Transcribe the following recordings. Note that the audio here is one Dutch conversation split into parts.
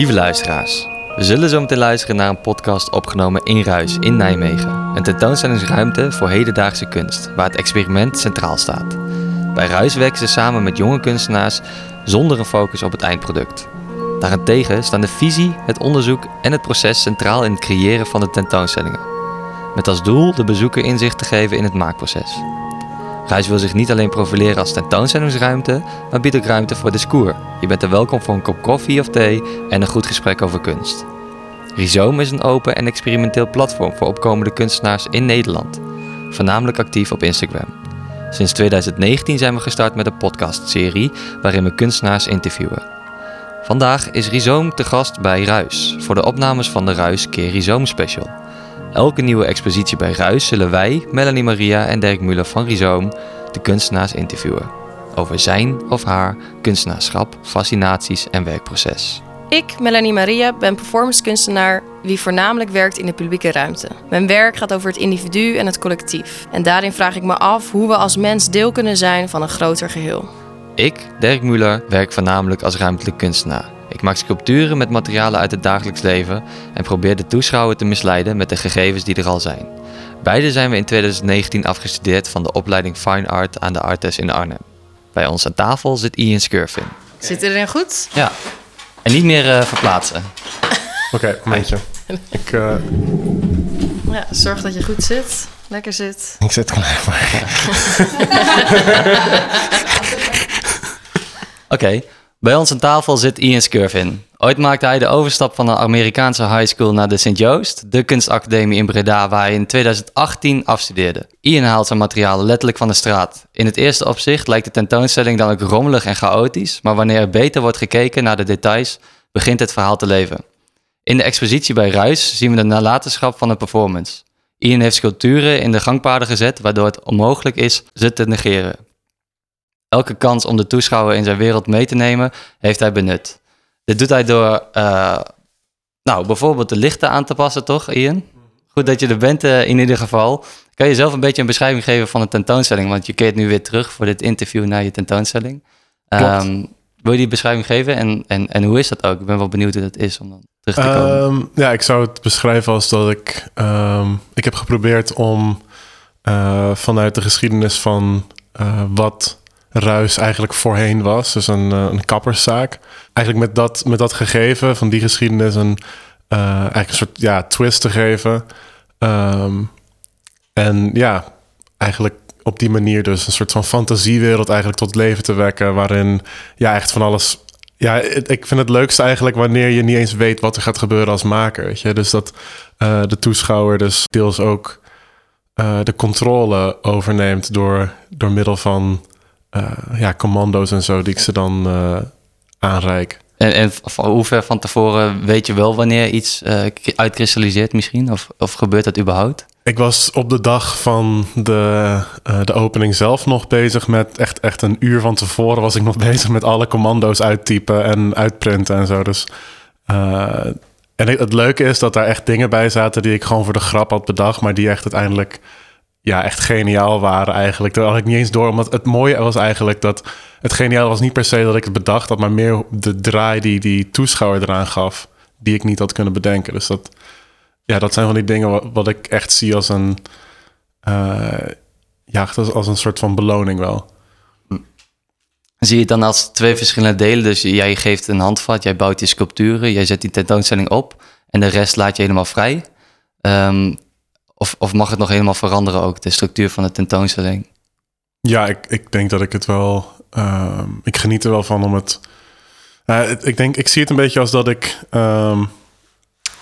Lieve luisteraars, we zullen zo meteen luisteren naar een podcast opgenomen in Ruis in Nijmegen. Een tentoonstellingsruimte voor hedendaagse kunst, waar het experiment centraal staat. Bij Ruis werken ze samen met jonge kunstenaars zonder een focus op het eindproduct. Daarentegen staan de visie, het onderzoek en het proces centraal in het creëren van de tentoonstellingen. Met als doel de bezoeker inzicht te geven in het maakproces. Ruis wil zich niet alleen profileren als tentoonstellingsruimte, maar biedt ook ruimte voor discours. Je bent er welkom voor een kop koffie of thee en een goed gesprek over kunst. Rhizoom is een open en experimenteel platform voor opkomende kunstenaars in Nederland, voornamelijk actief op Instagram. Sinds 2019 zijn we gestart met een podcastserie waarin we kunstenaars interviewen. Vandaag is Rhizoom te gast bij Ruis voor de opnames van de Ruis Keer Rhizoom Special. Elke nieuwe expositie bij Ruis zullen wij, Melanie Maria en Dirk Muller van Rhizoom, de kunstenaars interviewen. Over zijn of haar kunstenaarschap, fascinaties en werkproces. Ik, Melanie Maria, ben performancekunstenaar wie voornamelijk werkt in de publieke ruimte. Mijn werk gaat over het individu en het collectief. En daarin vraag ik me af hoe we als mens deel kunnen zijn van een groter geheel. Ik, Dirk Muller, werk voornamelijk als ruimtelijk kunstenaar. Ik maak sculpturen met materialen uit het dagelijks leven en probeer de toeschouwer te misleiden met de gegevens die er al zijn. Beide zijn we in 2019 afgestudeerd van de opleiding Fine Art aan de Artes in Arnhem. Bij ons aan tafel zit Ian Scurvin. Zit erin goed? Ja, en niet meer uh, verplaatsen. Oké, okay, momentje. ik, uh... ja, zorg dat je goed zit. Lekker zit. Ik zit gelijk maar. Oké, okay. Bij ons aan tafel zit Ian Scurvin. Ooit maakte hij de overstap van een Amerikaanse high school naar de St. Joost, de kunstacademie in Breda, waar hij in 2018 afstudeerde. Ian haalt zijn materialen letterlijk van de straat. In het eerste opzicht lijkt de tentoonstelling dan ook rommelig en chaotisch, maar wanneer er beter wordt gekeken naar de details, begint het verhaal te leven. In de expositie bij Ruis zien we de nalatenschap van een performance. Ian heeft sculpturen in de gangpaden gezet, waardoor het onmogelijk is ze te negeren. Elke kans om de toeschouwer in zijn wereld mee te nemen, heeft hij benut. Dit doet hij door, uh, nou, bijvoorbeeld de lichten aan te passen, toch, Ian? Goed dat je er bent uh, in ieder geval. Kan je zelf een beetje een beschrijving geven van de tentoonstelling? Want je keert nu weer terug voor dit interview naar je tentoonstelling. Um, wil je die beschrijving geven en, en, en hoe is dat ook? Ik ben wel benieuwd hoe dat is om dan terug te komen. Um, ja, ik zou het beschrijven als dat ik... Um, ik heb geprobeerd om uh, vanuit de geschiedenis van wat Ruis eigenlijk voorheen was. Dus een, eh, een kapperszaak. Eigenlijk met dat, met dat gegeven van die geschiedenis een, uh, eigenlijk een soort ja, twist te geven. Um, en ja, eigenlijk op die manier dus een soort van fantasiewereld eigenlijk tot leven te wekken. Waarin ja, echt van alles ja, ik vind het leukste eigenlijk wanneer je niet eens weet wat er gaat gebeuren als maker. Weet je? Dus dat uh, de toeschouwer dus deels ook de controle overneemt door, door middel van ja, commando's en zo die ik ze dan uh, aanreik. En, en van hoe ver van tevoren weet je wel wanneer iets uh, uitkristalliseert misschien? Of, of gebeurt dat überhaupt? Ik was op de dag van de, de opening zelf nog bezig met echt, echt een uur van tevoren was ik nog bezig met alle commando's uittypen en uitprinten en zo. Dus en het leuke is dat daar echt dingen bij zaten die ik gewoon voor de grap had bedacht, maar die echt uiteindelijk ja, echt geniaal waren eigenlijk. Daar had ik niet eens door. Omdat het mooie was eigenlijk dat het geniaal was niet per se dat ik het bedacht had, maar meer de draai die die toeschouwer eraan gaf, die ik niet had kunnen bedenken. Dus dat, ja, dat zijn van die dingen wat, ik echt zie als een, uh, ja, als een soort van beloning wel. Zie je het dan als twee verschillende delen? Dus jij geeft een handvat, jij bouwt je sculpturen, jij zet die tentoonstelling op en de rest laat je helemaal vrij. Um, of, of mag het nog helemaal veranderen ook, de structuur van de tentoonstelling? Ja, ik, ik denk dat ik het wel... Uh, ik geniet er wel van om het... Uh, ik denk, ik zie het een beetje als dat ik um,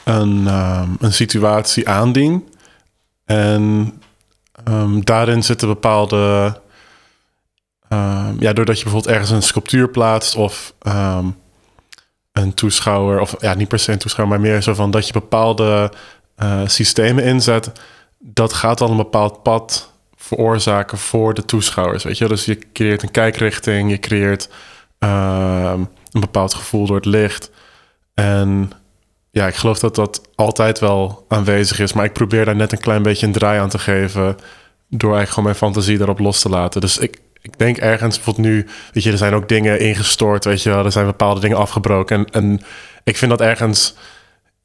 een, um, een situatie aandien. En daarin zitten bepaalde... ja, doordat je bijvoorbeeld ergens een sculptuur plaatst of een toeschouwer... of ja, niet per se een toeschouwer, maar meer zo van dat je bepaalde uh, systemen inzet, dat gaat dan een bepaald pad veroorzaken voor de toeschouwers. Weet je, dus je creëert een kijkrichting, je creëert uh, een bepaald gevoel door het licht. En ja, ik geloof dat dat altijd wel aanwezig is, maar ik probeer daar net een klein beetje een draai aan te geven door eigenlijk gewoon mijn fantasie daarop los te laten. Dus ik, ik denk ergens bijvoorbeeld nu, weet je, er zijn ook dingen ingestort, weet je er zijn bepaalde dingen afgebroken en, en ik vind dat ergens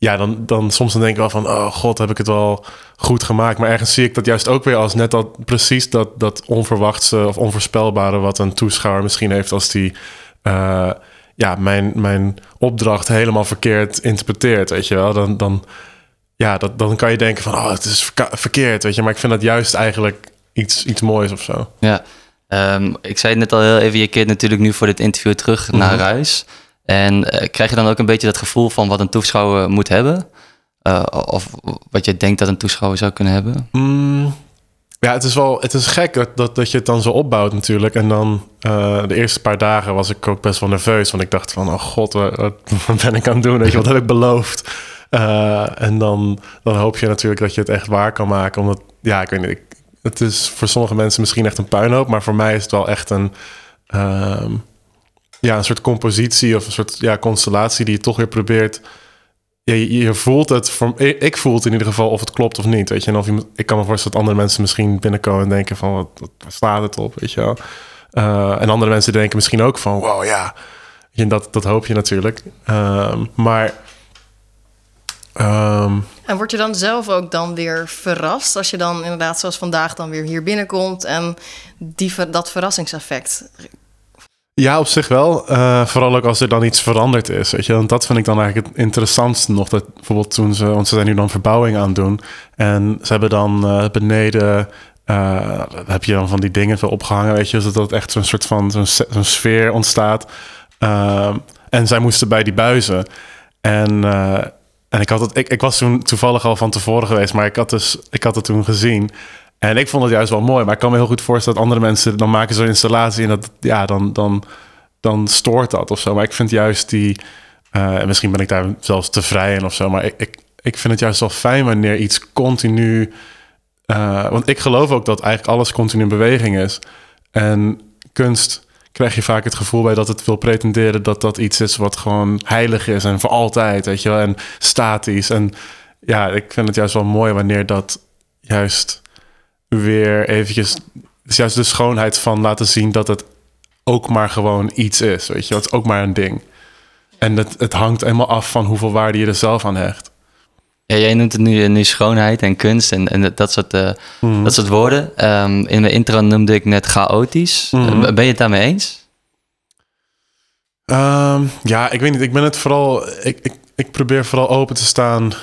ja, dan, dan soms dan denk ik wel van, oh god, heb ik het wel goed gemaakt. Maar ergens zie ik dat juist ook weer als net dat precies dat, dat onverwachte of onvoorspelbare wat een toeschouwer misschien heeft als die uh, ja, mijn, mijn opdracht helemaal verkeerd interpreteert. Weet je wel, dan, dan, ja, dat, dan kan je denken van, oh, het is verkeerd, weet je. Maar ik vind dat juist eigenlijk iets, iets moois of zo. Ja, um, ik zei het net al heel even, je keert natuurlijk nu voor dit interview terug naar mhm. huis. En uh, krijg je dan ook een beetje dat gevoel van wat een toeschouwer moet hebben? Uh, of wat je denkt dat een toeschouwer zou kunnen hebben? Mm, ja, het is wel het is gek dat, dat, dat je het dan zo opbouwt natuurlijk. En dan de eerste paar dagen was ik ook best wel nerveus. Want ik dacht van, oh god, wat, ben ik aan het doen? Weet je, wat heb ik beloofd? en dan, dan hoop je natuurlijk dat je het echt waar kan maken. Omdat, ja, ik weet niet, het is voor sommige mensen misschien echt een puinhoop. Maar voor mij is het wel echt een... Uh, ja, een soort compositie of een soort ja, constellatie die je toch weer probeert. Je, je voelt het, voor, ik voel het in ieder geval of het klopt of niet. Weet je, en of ik kan me voorstellen dat andere mensen misschien binnenkomen en denken van wat, waar slaat het op, weet je wel. Uh, en andere mensen denken misschien ook van wow, ja, je, dat, dat hoop je natuurlijk. Uh, maar. Um, en word je dan zelf ook dan weer verrast als je dan inderdaad zoals vandaag dan weer hier binnenkomt en die, dat verrassingseffect ja, op zich wel. Uh, vooral ook als er dan iets veranderd is. Weet je? Want dat vind ik dan eigenlijk het interessantste nog. Dat bijvoorbeeld toen ze, want ze zijn nu dan verbouwing aan het doen. En ze hebben dan uh, beneden, uh, heb je dan van die dingen veel opgehangen, weet je. Zodat het echt zo'n soort van zo'n, zo'n sfeer ontstaat. en zij moesten bij die buizen. En, en ik, had het, ik, ik was toen toevallig al van tevoren geweest, maar ik had, dus, ik had het toen gezien. En ik vond het juist wel mooi. Maar ik kan me heel goed voorstellen dat andere mensen... dan maken zo'n installatie en dat, ja, dan, dan, dan stoort dat of zo. Maar ik vind juist die... Uh, misschien ben ik daar zelfs te vrij in of zo. Maar ik, ik, ik vind het juist wel fijn wanneer iets continu... Uh, want ik geloof ook dat eigenlijk alles continu in beweging is. En kunst krijg je vaak het gevoel bij dat het wil pretenderen... dat dat iets is wat gewoon heilig is en voor altijd, weet je wel. En statisch. En ja, ik vind het juist wel mooi wanneer dat juist weer eventjes dus juist de schoonheid van laten zien dat het ook maar gewoon iets is. Weet je, het is ook maar een ding. En het, het hangt helemaal af van hoeveel waarde je er zelf aan hecht. Ja, jij noemt het nu, nu schoonheid en kunst en, en dat, soort, uh, dat soort woorden. Um, in mijn intro noemde ik net chaotisch. Mhm. Ben je het daarmee eens? Um, ja, ik weet niet. Ik ben het vooral. Ik, ik, ik probeer vooral open te staan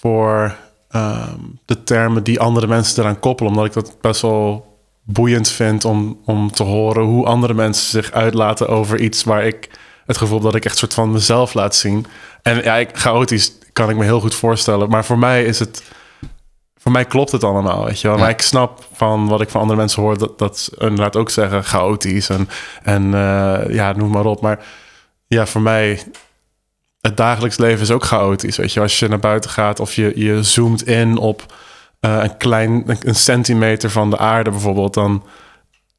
voor Ehm, de termen die andere mensen eraan koppelen. Omdat ik dat best wel boeiend vind om, om te horen hoe andere mensen zich uitlaten over iets waar ik het gevoel dat ik echt soort van mezelf laat zien. En ja, ik, chaotisch kan ik me heel goed voorstellen. Maar voor mij is het. Voor mij klopt het allemaal, weet je wel. Maar ik snap van wat ik van andere mensen hoor... dat, dat ze inderdaad ook zeggen chaotisch en, en uh, ja, noem maar op. Maar ja, voor mij het dagelijks leven is ook chaotisch. Weet je, als je naar buiten gaat of je, je zoomt in op uh, een klein een centimeter van de aarde bijvoorbeeld, dan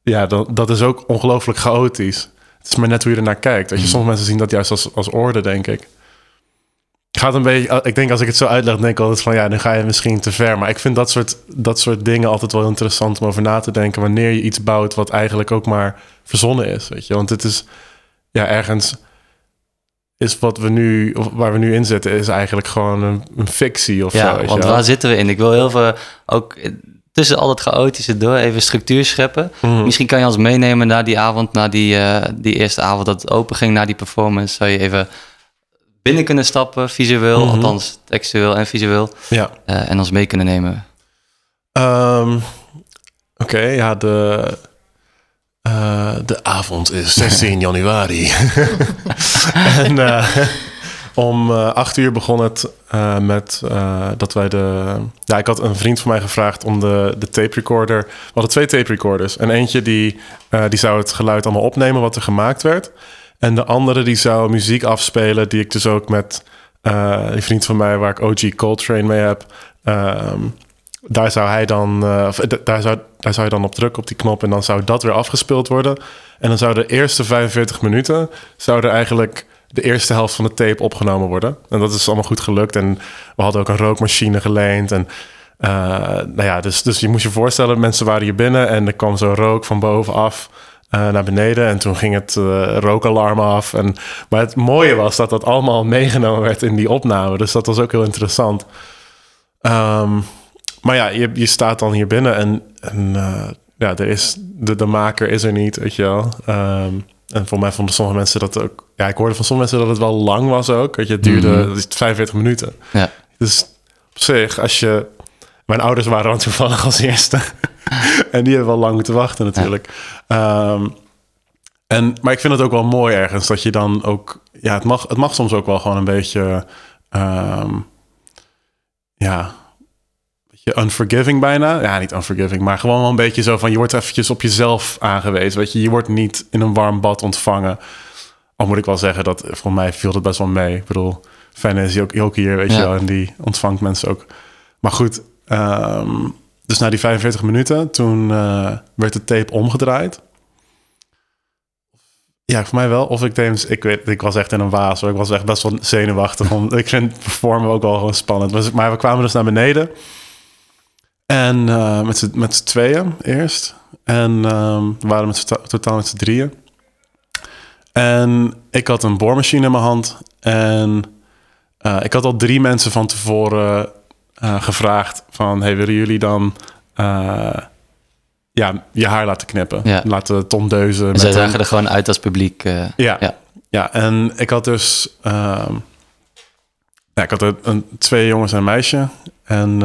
ja, dan, dat is ook ongelooflijk chaotisch. Het is maar net hoe je er naar kijkt. Weet je, sommige mensen zien dat juist als, als orde, denk ik. Gaat een beetje, ik denk als ik het zo uitleg, denk ik altijd van ja, dan ga je misschien te ver. Maar ik vind dat soort, dat soort dingen altijd wel interessant om over na te denken. Wanneer je iets bouwt wat eigenlijk ook maar verzonnen is. Weet je, want het is ja, ergens is wat we nu, of waar we nu in zitten, is eigenlijk gewoon een, een fictie of ja, zo. Want waar zitten we in? Ik wil heel veel ook tussen al het chaotische door even structuur scheppen. Mhm. Misschien kan je ons meenemen naar die avond, naar die, uh, die eerste avond dat het open ging, naar die performance. Zou je even binnen kunnen stappen, visueel, mm althans textueel en visueel. Ja. Uh, en ons mee kunnen nemen. Um, Oké, ja, de uh, de avond is 16 januari. en uh, om uh, acht uur begon het met dat wij de... Ja, ik had een vriend van mij gevraagd om de, de tape recorder... We hadden twee tape recorders. En eentje die, die zou het geluid allemaal opnemen wat er gemaakt werd. En de andere die zou muziek afspelen... die ik dus ook met die vriend van mij... waar ik OG Coltrane mee heb... Ehm, daar zou hij dan, daar, zou, daar zou je dan op drukken op die knop en dan zou dat weer afgespeeld worden. En dan zou de eerste 45 minuten zou er eigenlijk de eerste helft van de tape opgenomen worden. En dat is allemaal goed gelukt. En we hadden ook een rookmachine geleend. En uh, nou ja, dus, dus je moest je voorstellen, mensen waren hier binnen en er kwam zo rook van bovenaf. eh, naar beneden. En toen ging het uh, rookalarm af. En, maar het mooie was dat dat allemaal meegenomen werd in die opname. Dus dat was ook heel interessant. Ehm, maar ja, je, je staat dan hier binnen en, en ja, er is, de, de maker is er niet, weet je wel. Ehm, en voor mij vonden sommige mensen dat ook... Ja, ik hoorde van sommige mensen dat het wel lang was ook. Dat je, het duurde mm 45 minuten. Ja. Dus op zich, als je... Mijn ouders waren dan toevallig als eerste. en die hebben wel lang moeten wachten natuurlijk. Ehm, en, maar ik vind het ook wel mooi ergens dat je dan ook... Ja, het mag, het mag soms ook wel gewoon een beetje... Ehm, ja, je unforgiving bijna. Ja, niet unforgiving, maar gewoon wel een beetje zo van... je wordt eventjes op jezelf aangewezen. Weet je, je wordt niet in een warm bad ontvangen. Al moet ik wel zeggen dat voor mij viel het best wel mee. Ik bedoel, Fenne is ook, ook hier, weet je wel. En die ontvangt mensen ook. Maar goed, ehm, dus na die 45 minuten... toen uh, werd de tape omgedraaid. Ja, voor mij wel. Of ik deed, ik weet, ik was echt in een waas. Hoor. Ik was echt best wel zenuwachtig. Om, ik vind performen ook wel gewoon spannend. Maar we kwamen dus naar beneden... En uh, met z'n, met tweeën eerst. En um, we waren met z'n, totaal met z'n drieën. En ik had een boormachine in mijn hand. En uh, ik had al drie mensen van tevoren uh, gevraagd van... Hey, willen jullie dan ja, je haar laten knippen? Ja. Laten tondeuzen. En zij zagen er gewoon uit als publiek. ja. ja. Ja, en ik had dus... Ja, ik had een, twee jongens en een meisje. En...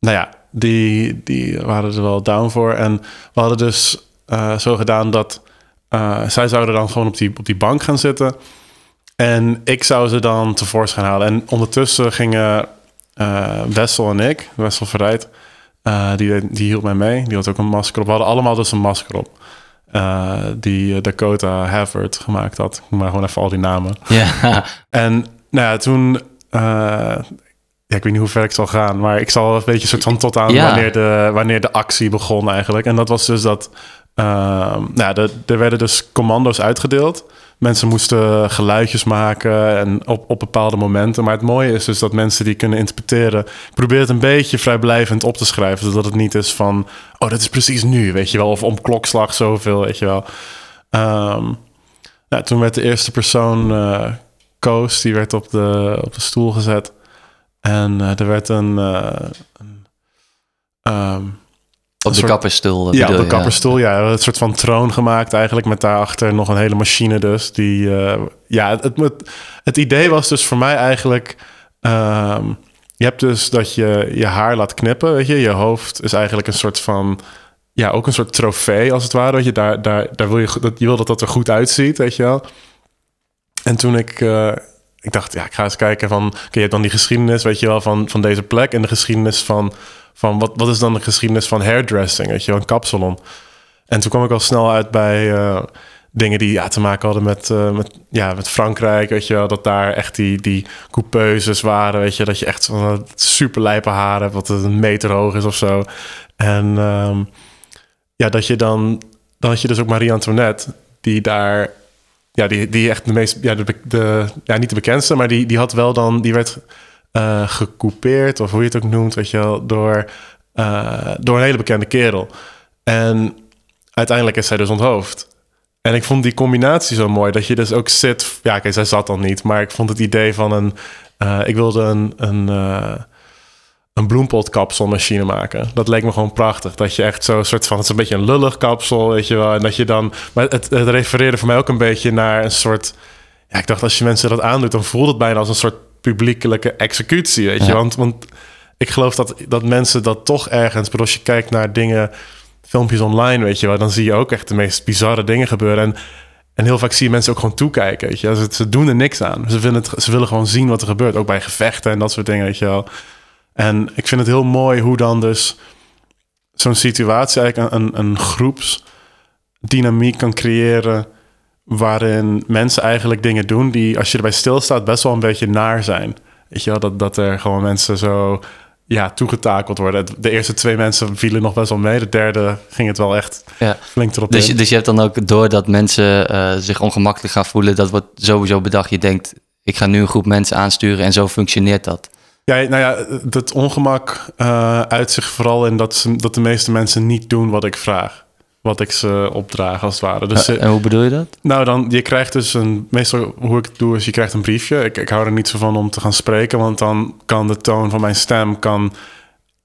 Nou ja, die, die waren er wel down voor. En we hadden dus uh, zo gedaan dat uh, zij zouden dan gewoon op die, op die bank gaan zitten. En ik zou ze dan tevoorschijn halen. En ondertussen gingen uh, Wessel en ik, Wessel Verrijd, die, die hield mij mee. Die had ook een masker op. We hadden allemaal dus een masker op. die Dakota Havard gemaakt had. Maar gewoon even al die namen. Ja. En nou ja, toen ja, ik weet niet hoe ver ik zal gaan, maar ik zal een beetje soort van tot aan wanneer, de, wanneer de actie begon eigenlijk. En dat was dus dat, uh, nou, de, er werden dus commando's uitgedeeld. Mensen moesten geluidjes maken en op, op bepaalde momenten. Maar het mooie is dus dat mensen die kunnen interpreteren. Ik probeer het een beetje vrijblijvend op te schrijven, zodat het niet is van, oh, dat is precies nu, weet je wel, of om klokslag zoveel, weet je wel. Um, nou, toen werd de eerste persoon, uh, Koos, die werd op de, op de stoel gezet. En uh, er werd een. Een um, op de kapperstoel. Ja, op de kapperstoel. Ja. ja, een soort van troon gemaakt eigenlijk. Met daarachter nog een hele machine dus. Die, uh, ja, het, het, het, idee was dus voor mij eigenlijk... Um, je hebt dus dat je je haar laat knippen, weet je. Je hoofd is eigenlijk een soort van... Ja, ook een soort trofee als het ware. Dat je, daar, daar, daar wil je, dat, je wil dat dat er goed uitziet, weet je wel. En toen ik ik dacht, ja, ik ga eens kijken van... Oké, je dan die geschiedenis, weet je wel, van, van deze plek... en de geschiedenis van, van wat, wat is dan de geschiedenis van hairdressing, weet je wel, een kapsalon. En toen kwam ik al snel uit bij uh, dingen die ja, te maken hadden met, uh, met, ja, met Frankrijk, weet je wel... dat daar echt die, die coupeuses waren, weet je... dat je echt van super lijpe haar hebt, wat een meter hoog is of zo. En um, ja, dat je dan... Had je dus ook Marie Antoinette, die daar ja, die, die echt de meest, ja, de, de, ja, niet de bekendste, maar die, die had wel dan, die werd uh, gecoupeerd, of hoe je het ook noemt, weet je wel, door, uh, door een hele bekende kerel. En uiteindelijk is zij dus onthoofd. En ik vond die combinatie zo mooi, dat je dus ook zit, ja, kijk, zij zat dan niet, maar ik vond het idee van een, uh, ik wilde een, een een bloempotkapselmachine maken. Dat leek me gewoon prachtig. Dat je echt zo soort van... Het is een beetje een lullig kapsel, weet je wel. En dat je dan... Maar het, het refereerde voor mij ook een beetje naar een soort... Ja, ik dacht als je mensen dat aandoet... dan voelt het bijna als een soort publiekelijke executie, weet je. Want, want ik geloof dat, dat mensen dat toch ergens... Maar als je kijkt naar dingen... Filmpjes online, weet je wel... dan zie je ook echt de meest bizarre dingen gebeuren. En, en heel vaak zie je mensen ook gewoon toekijken, weet je. Ze, ze doen er niks aan. Ze, vinden het, ze willen gewoon zien wat er gebeurt. Ook bij gevechten en dat soort dingen, weet je wel. En ik vind het heel mooi hoe dan dus zo'n situatie eigenlijk een, een groepsdynamiek kan creëren. Waarin mensen eigenlijk dingen doen die, als je erbij stilstaat, best wel een beetje naar zijn. Weet je wel, dat, dat er gewoon mensen zo ja, toegetakeld worden. De eerste twee mensen vielen nog best wel mee. De derde ging het wel echt ja. flink erop dus, Dus je hebt dan ook door dat mensen uh, zich ongemakkelijk gaan voelen... dat wordt sowieso bedacht. Je denkt, ik ga nu een groep mensen aansturen en zo functioneert dat. Ja, nou ja, dat ongemak uh, uit zich vooral in dat, ze, dat de meeste mensen niet doen wat ik vraag. wat ik ze opdraag als het ware. Dus Eh, en hoe bedoel je dat? nou, dan, je krijgt dus een... Meestal hoe ik het doe is, je krijgt een briefje. Ik, ik hou er niet zo van om te gaan spreken... want dan kan de toon van mijn stem... Kan,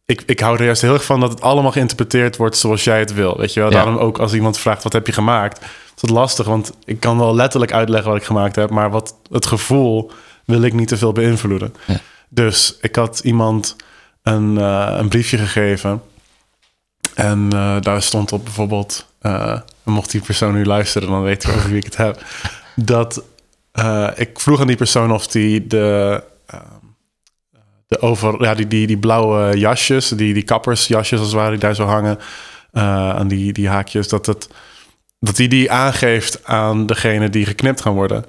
ik, ik hou er juist heel erg van dat het allemaal geïnterpreteerd wordt... zoals jij het wil, weet je wel? Ja. Daarom ook als iemand vraagt, wat heb je gemaakt? is het lastig, want ik kan wel letterlijk uitleggen wat ik gemaakt heb... maar wat het gevoel wil ik niet te veel beïnvloeden. Ja. Dus ik had iemand een, eh, een briefje gegeven... En eh, daar stond op bijvoorbeeld, eh, mocht die persoon nu luisteren, dan weet ik over wie ik het heb. Dat ik vroeg aan die persoon of die de, de over, ja, die, die, die blauwe jasjes, die, die kappersjasjes als het ware, die daar zo hangen, aan die, die haakjes, dat, het, dat die die aangeeft aan degene die geknipt gaan worden.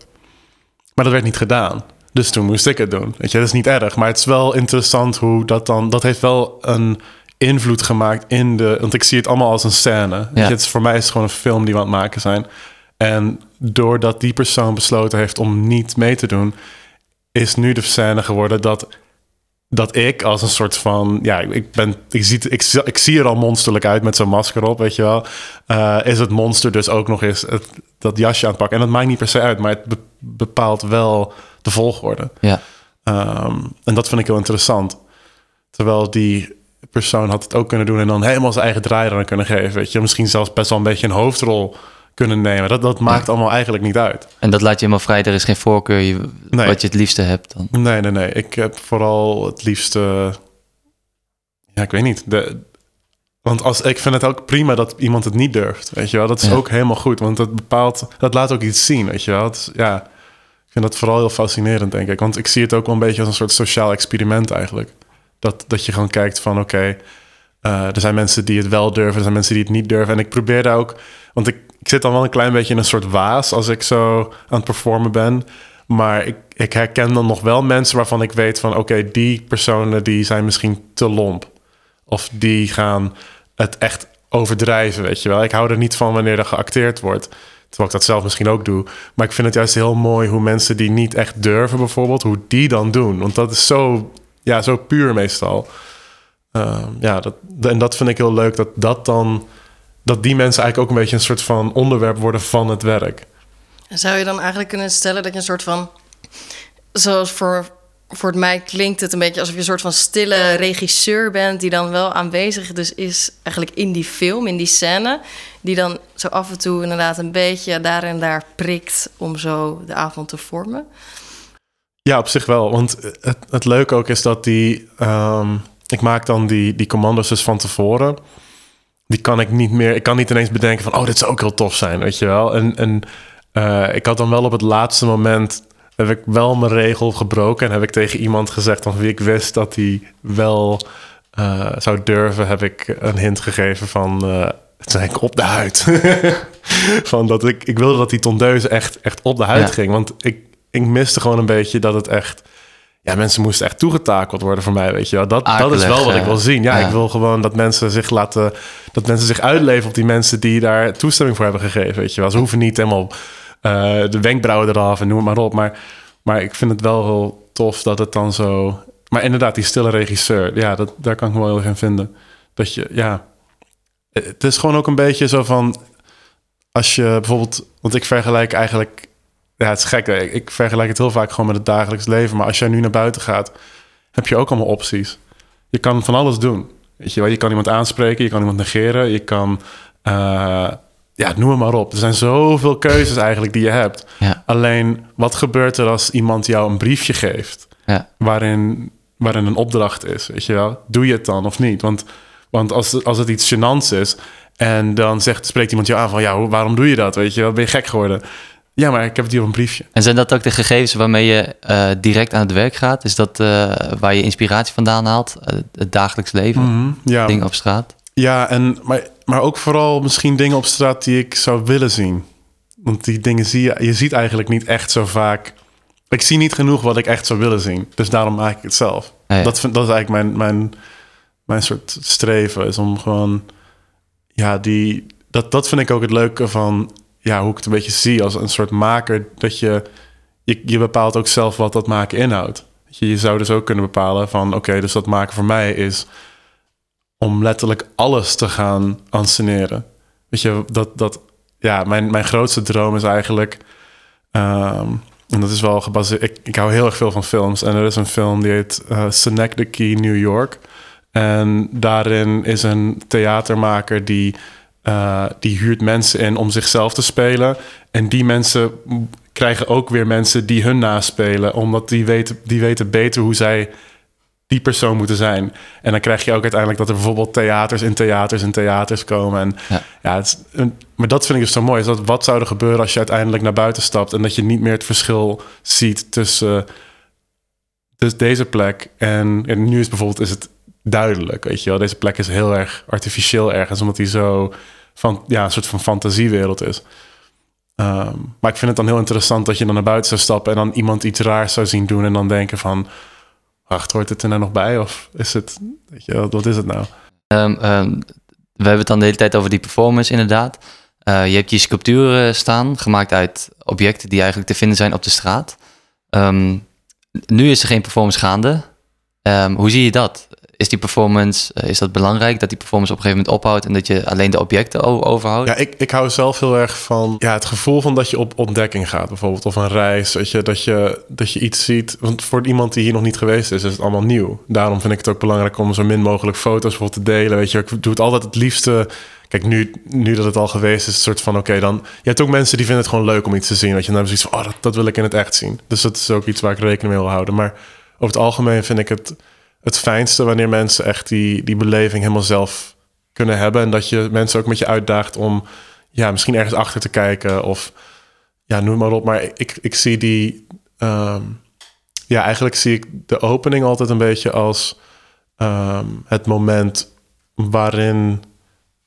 Maar dat werd niet gedaan. Dus toen moest ik het doen. Weet je, dat is niet erg. Maar het is wel interessant hoe dat dan... Dat heeft wel een invloed gemaakt in de... Want ik zie het allemaal als een scène. Weet Ja. je, het is, voor mij is het gewoon een film die we aan het maken zijn. En doordat die persoon besloten heeft om niet mee te doen... is nu de scène geworden dat... Dat ik als een soort van... Ja, ik, ben, ik, zie, ik, ik zie er al monsterlijk uit met zo'n masker op, weet je wel. Eh, is het monster dus ook nog eens het, dat jasje aanpakken. En dat maakt niet per se uit, maar het be- bepaalt wel de volgorde. Ja. Ehm, en dat vind ik heel interessant. Terwijl die persoon had het ook kunnen doen en dan helemaal zijn eigen draai eraan kunnen geven. Weet je, misschien zelfs best wel een beetje een hoofdrol kunnen nemen. Dat, dat maakt allemaal eigenlijk niet uit. En dat laat je helemaal vrij. Er is geen voorkeur je, Nee. wat je het liefste hebt dan. Nee, nee, nee. Ik heb vooral het liefste. Ja, ik weet niet. De, want als, ik vind het ook prima dat iemand het niet durft. Weet je wel, dat is Ja. ook helemaal goed. Want dat bepaalt, dat laat ook iets zien. Weet je wel, het ja. Ik vind dat vooral heel fascinerend, denk ik. Want ik zie het ook wel een beetje als een soort sociaal experiment eigenlijk. Dat, dat je gewoon kijkt van, oké, eh, er zijn mensen die het wel durven, er zijn mensen die het niet durven. En ik probeer daar ook, want ik, ik zit dan wel een klein beetje in een soort waas als ik zo aan het performen ben. Maar ik, ik herken dan nog wel mensen waarvan ik weet van, oké, die personen die zijn misschien te lomp. Of die gaan het echt overdrijven, weet je wel. Ik hou er niet van wanneer er geacteerd wordt. Terwijl ik dat zelf misschien ook doe. Maar ik vind het juist heel mooi hoe mensen die niet echt durven bijvoorbeeld... hoe die dan doen. Want dat is zo, ja, zo puur meestal. Ehm, ja, dat, en dat vind ik heel leuk. Dat, dat, dan, dat die mensen eigenlijk ook een beetje een soort van onderwerp worden van het werk. Zou je dan eigenlijk kunnen stellen dat je een soort van... Zoals voor, voor mij klinkt het een beetje alsof je een soort van stille regisseur bent... die dan wel aanwezig dus is eigenlijk in die film, in die scène... die dan zo af en toe inderdaad een beetje daar en daar prikt... om zo de avond te vormen. Ja, op zich wel. Want het, het leuke ook is dat die... ehm, ik maak dan die, die commando's dus van tevoren. Die kan ik niet meer... Ik kan niet ineens bedenken van... Oh, dit zou ook heel tof zijn, weet je wel. En, en eh, ik had dan wel op het laatste moment... heb ik wel mijn regel gebroken... en heb ik tegen iemand gezegd van wie ik wist... dat hij wel eh, zou durven... heb ik een hint gegeven van... eh, het is eigenlijk op de huid. van dat ik, ik wilde dat die tondeuse echt, echt op de huid Ja. ging. Want ik, ik miste gewoon een beetje dat het echt... Ja, mensen moesten echt toegetakeld worden voor mij, weet je wel. Dat, dat is wel wat ik wil zien. Ja, ja. ik wil gewoon dat mensen zich laten... Dat mensen zich uitleven op die mensen die daar toestemming voor hebben gegeven, weet je wel. Ze hoeven niet helemaal eh, de wenkbrauwen eraf en noem maar op. Maar, maar ik vind het wel heel tof dat het dan zo... Maar inderdaad, die stille regisseur, ja, dat, daar kan ik me wel heel erg in vinden. Dat je, ja... Het is gewoon ook een beetje zo van... Als je bijvoorbeeld... Want ik vergelijk eigenlijk... Ja, het is gek. ik vergelijk het heel vaak gewoon met het dagelijks leven. Maar als jij nu naar buiten gaat... heb je ook allemaal opties. Je kan van alles doen. Weet je wel, je kan iemand aanspreken, je kan iemand negeren, je kan... eh, ja, noem het maar op. Er zijn zoveel keuzes eigenlijk die je hebt. Ja. Alleen, wat gebeurt er als iemand jou een briefje geeft... Ja. waarin, waarin een opdracht is, weet je wel? Doe je het dan of niet? Want, want als, als het iets gênants is... en dan zegt, spreekt iemand jou aan van... ja, waarom doe je dat, weet je wel? Ben je gek geworden? Ja, maar ik heb het hier op een briefje. En zijn dat ook de gegevens waarmee je eh, direct aan het werk gaat? Is dat eh, waar je inspiratie vandaan haalt? Eh, het dagelijks leven, Ja, dingen op straat? Ja, en, maar, maar ook vooral misschien dingen op straat die ik zou willen zien. Want die dingen zie je, je ziet eigenlijk niet echt zo vaak. Ik zie niet genoeg wat ik echt zou willen zien. Dus daarom maak ik het zelf. Ja. Dat, vind, dat is eigenlijk mijn, mijn, mijn soort streven. Is om gewoon, ja, die, dat, dat vind ik ook het leuke van, ja, hoe ik het een beetje zie als een soort maker. Dat je, je, je bepaalt ook zelf wat dat maken inhoudt. Je zou dus ook kunnen bepalen van, oké, dus dat maken voor mij is om letterlijk alles te gaan anseneren. Weet je, dat, dat ja, mijn, mijn grootste droom is eigenlijk. ehm, en dat is wel gebaseerd. Ik, ik hou heel erg veel van films. En er is een film die heet uh, Synecdoche, New York. En daarin is een theatermaker die, eh, die huurt mensen in om zichzelf te spelen. En die mensen krijgen ook weer mensen die hun naspelen. Omdat die weten, die weten beter hoe zij die persoon moeten zijn. En dan krijg je ook uiteindelijk dat er bijvoorbeeld theaters in theaters en theaters komen. En Ja. ja, het is maar dat vind ik dus zo mooi. Is dat wat zou er gebeuren als je uiteindelijk naar buiten stapt en dat je niet meer het verschil ziet tussen dus deze plek en, en nu is bijvoorbeeld is het duidelijk, weet je wel. Deze plek is heel erg artificieel ergens, omdat die zo van ja een soort van fantasiewereld is. Ehm, maar ik vind het dan heel interessant dat je dan naar buiten zou stappen en dan iemand iets raars zou zien doen en dan denken van, wacht, hoort het er nou nog bij of is het, weet je, wat is het nou? Ehm, ehm, we hebben het dan de hele tijd over die performance, inderdaad. Eh, je hebt je sculpturen staan, gemaakt uit objecten die eigenlijk te vinden zijn op de straat. Ehm, nu is er geen performance gaande. Hoe zie je dat? Is die performance, eh, is dat belangrijk dat die performance op een gegeven moment ophoudt en dat je alleen de objecten overhoudt? Ja, ik, ik hou zelf heel erg van ja, het gevoel van dat je op ontdekking gaat, bijvoorbeeld, of een reis. Dat je, dat, je, dat je iets ziet. Want voor iemand die hier nog niet geweest is, is het allemaal nieuw. Daarom vind ik het ook belangrijk om zo min mogelijk foto's bijvoorbeeld te delen. Weet je, ik doe het altijd het liefste. Kijk, nu, nu dat het al geweest is, het soort van oké, dan. Je hebt ook mensen die vinden het gewoon leuk om iets te zien. Weet je, dan zoiets van, oh, dat, dat wil ik in het echt zien. Dus dat is ook iets waar ik rekening mee wil houden. Maar over het algemeen vind ik het het fijnste wanneer mensen echt die, die beleving helemaal zelf kunnen hebben. En dat je mensen ook met je uitdaagt om ja, misschien ergens achter te kijken. Of ja, noem maar op. Maar ik, ik zie die. ehm, ja, eigenlijk zie ik de opening altijd een beetje als ehm, het moment waarin.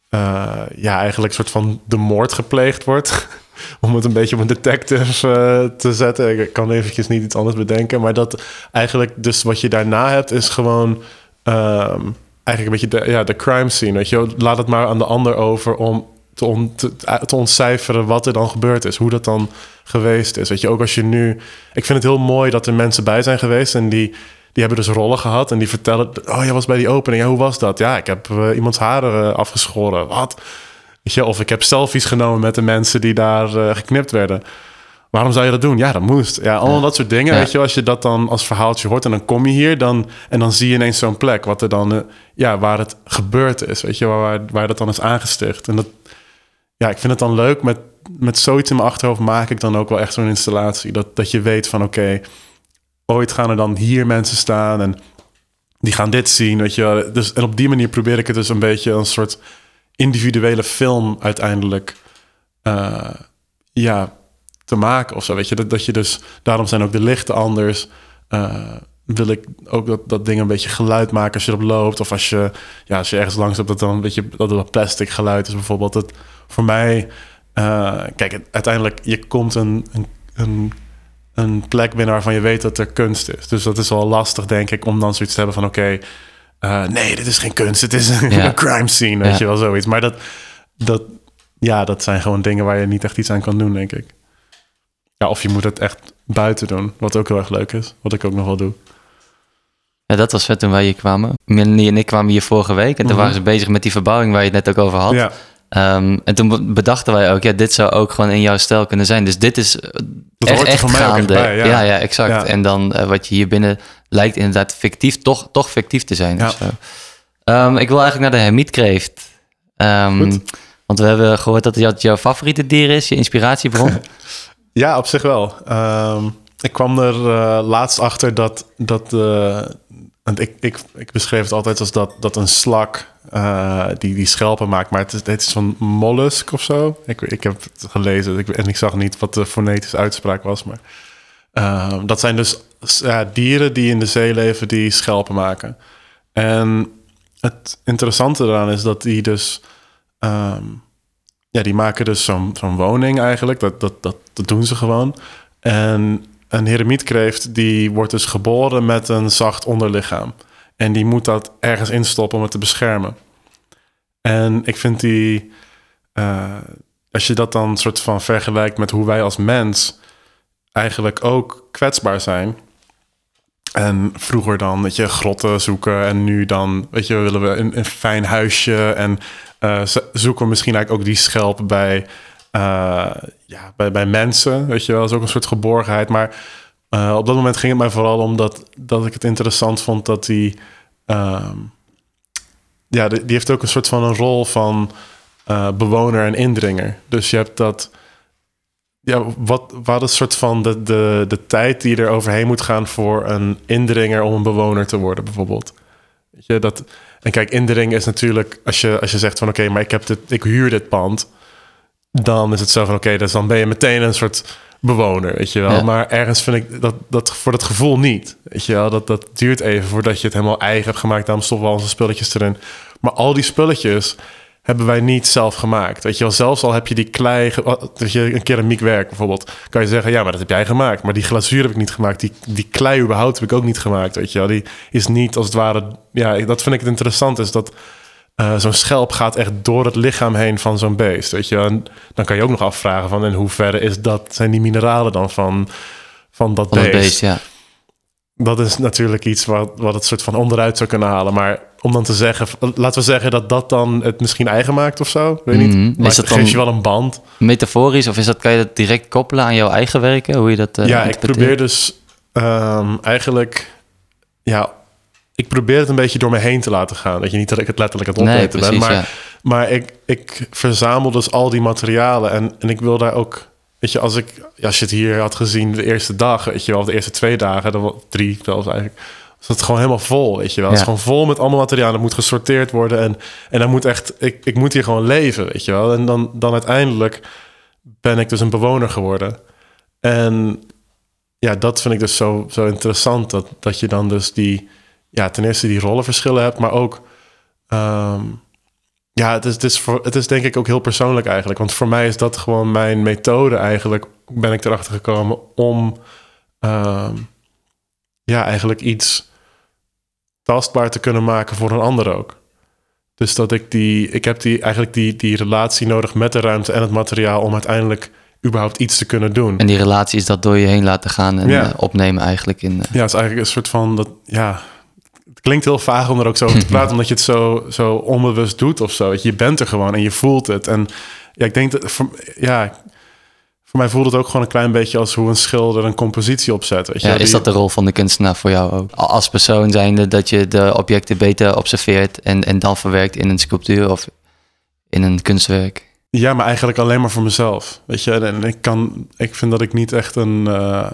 eh, ja, eigenlijk een soort van de moord gepleegd wordt. Om het een beetje op een detective eh, te zetten. Ik kan eventjes niet iets anders bedenken. Maar dat eigenlijk dus wat je daarna hebt is gewoon... ehm, eigenlijk een beetje de, ja, de crime scene. Weet je? Laat het maar aan de ander over om te, te, te ontcijferen wat er dan gebeurd is. Hoe dat dan geweest is. Weet je, ook als je nu... Ik vind het heel mooi dat er mensen bij zijn geweest en die... Die hebben dus rollen gehad en die vertellen... Oh, jij was bij die opening. Ja, hoe was dat? Ja, ik heb eh, iemands haren eh, afgeschoren. Wat? Weet je, of ik heb selfies genomen met de mensen die daar eh, geknipt werden. Waarom zou je dat doen? Ja, dat moest. Ja, allemaal dat soort dingen. Ja. Weet je, als je dat dan als verhaaltje hoort en dan kom je hier dan, en dan zie je ineens zo'n plek wat er dan, eh, ja, waar het gebeurd is. Weet je, waar, waar dat dan is aangesticht. En dat, ja, ik vind het dan leuk met, met zoiets in mijn achterhoofd maak ik dan ook wel echt zo'n installatie. Dat, dat je weet van oké, ooit gaan er dan hier mensen staan en die gaan dit zien. Weet je, dus, en op die manier probeer ik het dus een beetje een soort individuele film uiteindelijk eh, ja, te maken of zo. Weet je, dat, dat je dus, daarom zijn ook de lichten anders. Eh, wil ik ook dat, dat ding een beetje geluid maken als je erop loopt. Of als je, ja, als je ergens langs hebt, dat dan een beetje dat plastic geluid is bijvoorbeeld. Dat voor mij, eh, kijk, uiteindelijk, je komt een, een, een, een plek binnen waarvan je weet dat er kunst is. Dus dat is wel lastig, denk ik, om dan zoiets te hebben van oké, eh, nee, dit is geen kunst, het is een, Ja. crime scene, weet Ja. je wel, zoiets. Maar dat, dat, ja, dat zijn gewoon dingen waar je niet echt iets aan kan doen, denk ik. Ja, of je moet het echt buiten doen, wat ook heel erg leuk is, wat ik ook nog wel doe. Ja, dat was vet toen wij hier kwamen. Melanie en ik kwamen hier vorige week en toen Mhm. waren ze bezig met die verbouwing waar je het net ook over had. Ja, Ehm, en toen be- bedachten wij ook, ja, dit zou ook gewoon in jouw stijl kunnen zijn. Dus dit is dat echt, echt voor mij ook echt gaande. bij. Ja. ja. ja, exact. Ja. En dan eh, wat je hier binnen lijkt inderdaad fictief, toch, toch fictief te zijn. Ja. Ehm, ik wil eigenlijk naar de hermietkreeft. Ehm, Goed. want we hebben gehoord dat het jouw favoriete dier is, je inspiratiebron. Ja, op zich wel. Ehm, ik kwam er eh, laatst achter dat... dat eh, ik, ik, ik beschreef het altijd als dat, dat een slak eh, die, die schelpen maakt. Maar het is, het is van mollusk of zo. Ik, ik heb het gelezen ik, en ik zag niet wat de fonetische uitspraak was. Maar ehm, dat zijn dus dieren die in de zee leven die schelpen maken. En het interessante eraan is dat die dus... ehm, ja, die maken dus zo'n zo'n woning eigenlijk. Dat, dat, dat, dat doen ze gewoon. En een heremietkreeft die wordt dus geboren met een zacht onderlichaam. En die moet dat ergens instoppen om het te beschermen. En ik vind die... eh, als je dat dan soort van vergelijkt met hoe wij als mens eigenlijk ook kwetsbaar zijn... En vroeger dan, weet je, grotten zoeken. En nu dan, weet je, willen we een, een fijn huisje. En uh, zoeken we misschien eigenlijk ook die schelp bij, uh, ja, bij, bij mensen. Weet je wel, is ook een soort geborgenheid. Maar uh, op dat moment ging het mij vooral om dat, dat ik het interessant vond dat die... Um, ja, die, heeft ook een soort van een rol van bewoner en indringer. Dus je hebt dat ja, wat, wat is soort van de, de, de tijd die er overheen moet gaan voor een indringer om een bewoner te worden, bijvoorbeeld? Weet je, dat, en kijk, indringen is natuurlijk, als je, als je zegt van oké, maar ik, heb dit, ik huur dit pand, dan is het zo van oké, dus dan ben je meteen een soort bewoner, weet je wel. Maar ergens vind ik dat, dat voor dat gevoel niet, weet je wel. Dat, dat duurt even voordat je het helemaal eigen hebt gemaakt, daarom stoppen we al onze spulletjes erin. Maar al die spulletjes hebben wij niet zelf gemaakt. Weet je wel, zelfs al heb je die klei, dat je een keramiekwerk bijvoorbeeld, kan je zeggen, ja, maar dat heb jij gemaakt. Maar die glazuur heb ik niet gemaakt. Die, die klei überhaupt heb ik ook niet gemaakt. Weet je wel, die is niet als het ware, ja, dat vind ik het interessant is dat uh, zo'n schelp gaat echt door het lichaam heen van zo'n beest. Weet je, en dan kan je ook nog afvragen van in hoeverre is dat zijn die mineralen dan van van dat van beest. beest ja dat is natuurlijk iets wat, wat het soort van onderuit zou kunnen halen. Maar om dan te zeggen, laten we zeggen dat dat dan het misschien eigen maakt of zo. Weet niet. Mm Maar is dat geeft je wel een band. Metaforisch of is dat, kan je dat direct koppelen aan jouw eigen werken? Hoe je dat, uh, ja, ik probeer dus um, eigenlijk, ja, ik probeer het een beetje door me heen te laten gaan. Dat je niet dat ik het letterlijk aan het opletten nee, ben. Maar, ja. maar ik, ik verzamel dus al die materialen en, en ik wil daar ook Weet je, als, ik, als je het hier had gezien de eerste dag, weet je wel, de eerste twee dagen, dan drie zelfs eigenlijk, was het gewoon helemaal vol, weet je wel. Het is gewoon vol met allemaal materiaal. Dat moet gesorteerd worden en, en dan moet echt, ik, ik moet hier gewoon leven, weet je wel. En dan, dan uiteindelijk ben ik dus een bewoner geworden. En ja, dat vind ik dus zo, zo interessant, dat, dat je dan dus die, ja, ten eerste die rollenverschillen hebt, maar ook... Um, ja, het is, het, is voor, het is denk ik ook heel persoonlijk eigenlijk. Want voor mij is dat gewoon mijn methode eigenlijk. Ben ik erachter gekomen om uh, ja, eigenlijk iets tastbaar te kunnen maken voor een ander ook. Dus dat ik die, ik heb die eigenlijk die, die relatie nodig met de ruimte en het materiaal om uiteindelijk überhaupt iets te kunnen doen. En die relatie is dat door je heen laten gaan en ja. uh, opnemen eigenlijk in. Uh... Ja, het is eigenlijk een soort van dat, ja, klinkt heel vaag om er ook zo over te praten, omdat je het zo, zo onbewust doet of zo. Je bent er gewoon en je voelt het. En ja, ik denk dat, voor, ja, voor mij voelt het ook gewoon een klein beetje als hoe een schilder een compositie opzet. Weet je? Ja, is dat de rol van de kunstenaar voor jou ook? Als persoon zijnde dat je de objecten beter observeert en, en dan verwerkt in een sculptuur of in een kunstwerk? Ja, maar eigenlijk alleen maar voor mezelf. Weet je, en ik kan, ik vind dat ik niet echt een, uh,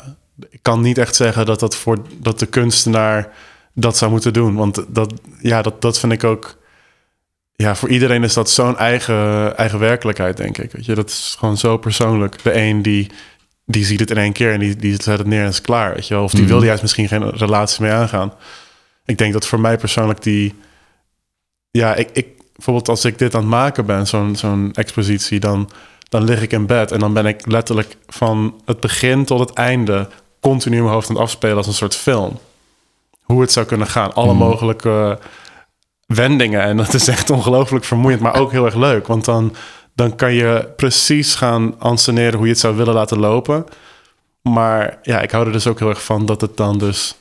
ik kan niet echt zeggen dat dat voor dat de kunstenaar dat zou moeten doen. Want dat, ja, dat, dat vind ik ook. Ja, voor iedereen is dat zo'n eigen, eigen werkelijkheid, denk ik. Weet je, dat is gewoon zo persoonlijk. De een die, die ziet het in één keer en die, die zet het neer en is klaar. Weet je Of die mm wil juist misschien geen relatie mee aangaan. Ik denk dat voor mij persoonlijk die. Ja, ik, ik bijvoorbeeld als ik dit aan het maken ben, zo'n zo'n expositie, dan, dan lig ik in bed en dan ben ik letterlijk van het begin tot het einde continu in mijn hoofd aan het afspelen als een soort film hoe het zou kunnen gaan. Alle mhm. mogelijke wendingen. En dat is echt ongelooflijk vermoeiend, maar ook heel erg leuk. Want dan, dan kan je precies gaan anseneren hoe je het zou willen laten lopen. Maar ja, ik hou er dus ook heel erg van dat het dan dus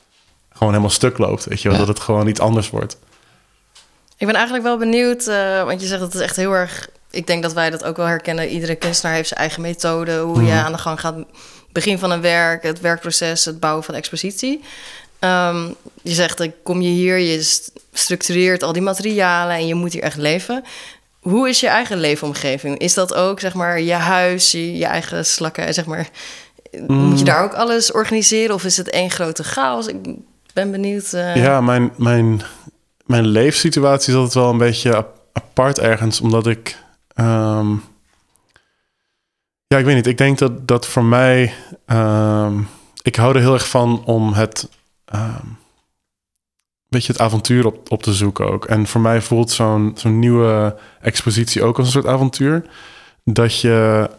gewoon helemaal stuk loopt. Weet je wel, dat het gewoon iets anders wordt. Ik ben eigenlijk wel benieuwd, uh, want je zegt dat het echt heel erg... Ik denk dat wij dat ook wel herkennen. Iedere kunstenaar heeft zijn eigen methode. Hoe je mhm. aan de gang gaat. Begin van een werk, het werkproces, het bouwen van expositie. Ehm, je zegt, ik kom je hier, je structureert al die materialen en je moet hier echt leven. Hoe is je eigen leefomgeving? Is dat ook, zeg maar, je huis, je, eigen slakken, zeg maar... Moet je mm. daar ook alles organiseren of is het één grote chaos? Ik ben benieuwd. Uh... Ja, mijn, mijn, mijn leefsituatie is altijd wel een beetje apart ergens, omdat ik... Um... Ja, ik weet niet. Ik denk dat, dat voor mij... Um... Ik hou er heel erg van om het um, beetje het avontuur op, op te zoeken ook. En voor mij voelt zo'n zo'n nieuwe expositie ook als een soort avontuur. Dat je,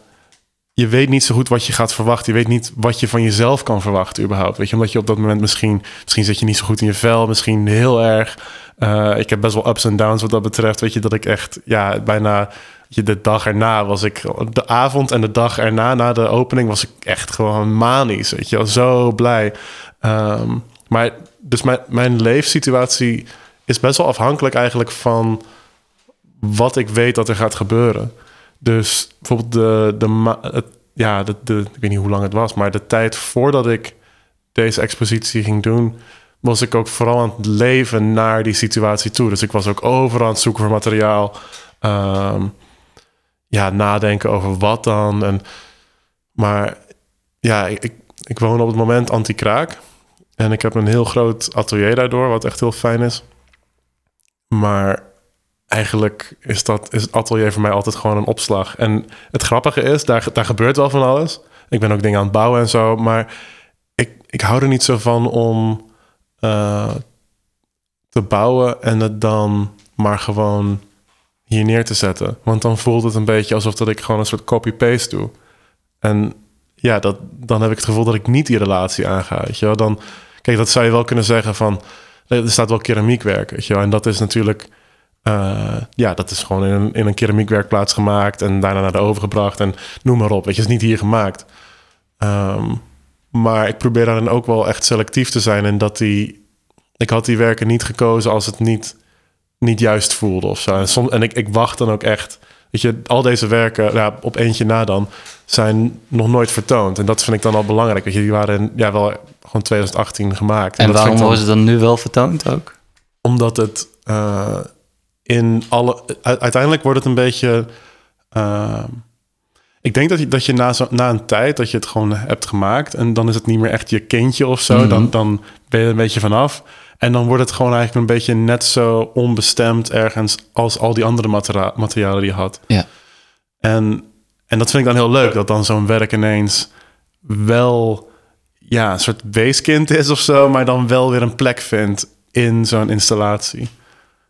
je weet niet zo goed wat je gaat verwachten. Je weet niet wat je van jezelf kan verwachten überhaupt. Weet je, omdat je op dat moment misschien, misschien zit je niet zo goed in je vel, misschien heel erg. Uh, ik heb best wel ups en downs wat dat betreft. Weet je, dat ik echt, ja, bijna de dag erna was ik, de avond en de dag erna, na de opening, was ik echt gewoon manisch. Weet je, zo blij. Um, maar dus mijn, mijn leefsituatie is best wel afhankelijk eigenlijk van wat ik weet dat er gaat gebeuren. Dus bijvoorbeeld de, de, ja, de, de, ik weet niet hoe lang het was, maar de tijd voordat ik deze expositie ging doen, was ik ook vooral aan het leven naar die situatie toe. Dus ik was ook overal aan het zoeken voor materiaal. Ehm, ja, nadenken over wat dan. En, maar ja, ik- ik woon op het moment anti-kraak. En ik heb een heel groot atelier daardoor, wat echt heel fijn is. Maar eigenlijk is, dat, is het atelier voor mij altijd gewoon een opslag. En het grappige is, daar, daar gebeurt wel van alles. Ik ben ook dingen aan het bouwen en zo. Maar ik, ik hou er niet zo van om eh, te bouwen en het dan maar gewoon hier neer te zetten. Want dan voelt het een beetje alsof dat ik gewoon een soort copy-paste doe. En ja, dat, dan heb ik het gevoel dat ik niet die relatie aanga. Weet je wel? Dan, kijk, dat zou je wel kunnen zeggen van... Er staat wel keramiekwerk, weet je wel? En dat is natuurlijk... eh, ja, dat is gewoon in een, in een keramiekwerkplaats gemaakt... en daarna naar de oven gebracht en noem maar op. Weet je, is niet hier gemaakt. Ehm, maar ik probeer daarin ook wel echt selectief te zijn... en dat die... Ik had die werken niet gekozen als het niet, niet juist voelde of zo. En, en ik, ik wacht dan ook echt... Weet je, al deze werken, ja, op eentje na dan, zijn nog nooit vertoond. En dat vind ik dan al belangrijk. Weet je, die waren ja, wel gewoon 2018 gemaakt. En waarom dan- worden ze dan nu wel vertoond ook? Omdat het eh, in alle... Uiteindelijk wordt het een beetje... eh, ik denk dat je, dat je na, zo, na een tijd dat je het gewoon hebt gemaakt... en dan is het niet meer echt je kindje of zo. Mhm. Dan, dan ben je er een beetje vanaf. En dan wordt het gewoon eigenlijk een beetje net zo onbestemd ergens... als al die andere materialen die je had. Ja. En, en dat vind ik dan heel leuk, dat dan zo'n werk ineens wel ja, een soort weeskind is of zo, maar dan wel weer een plek vindt in zo'n installatie.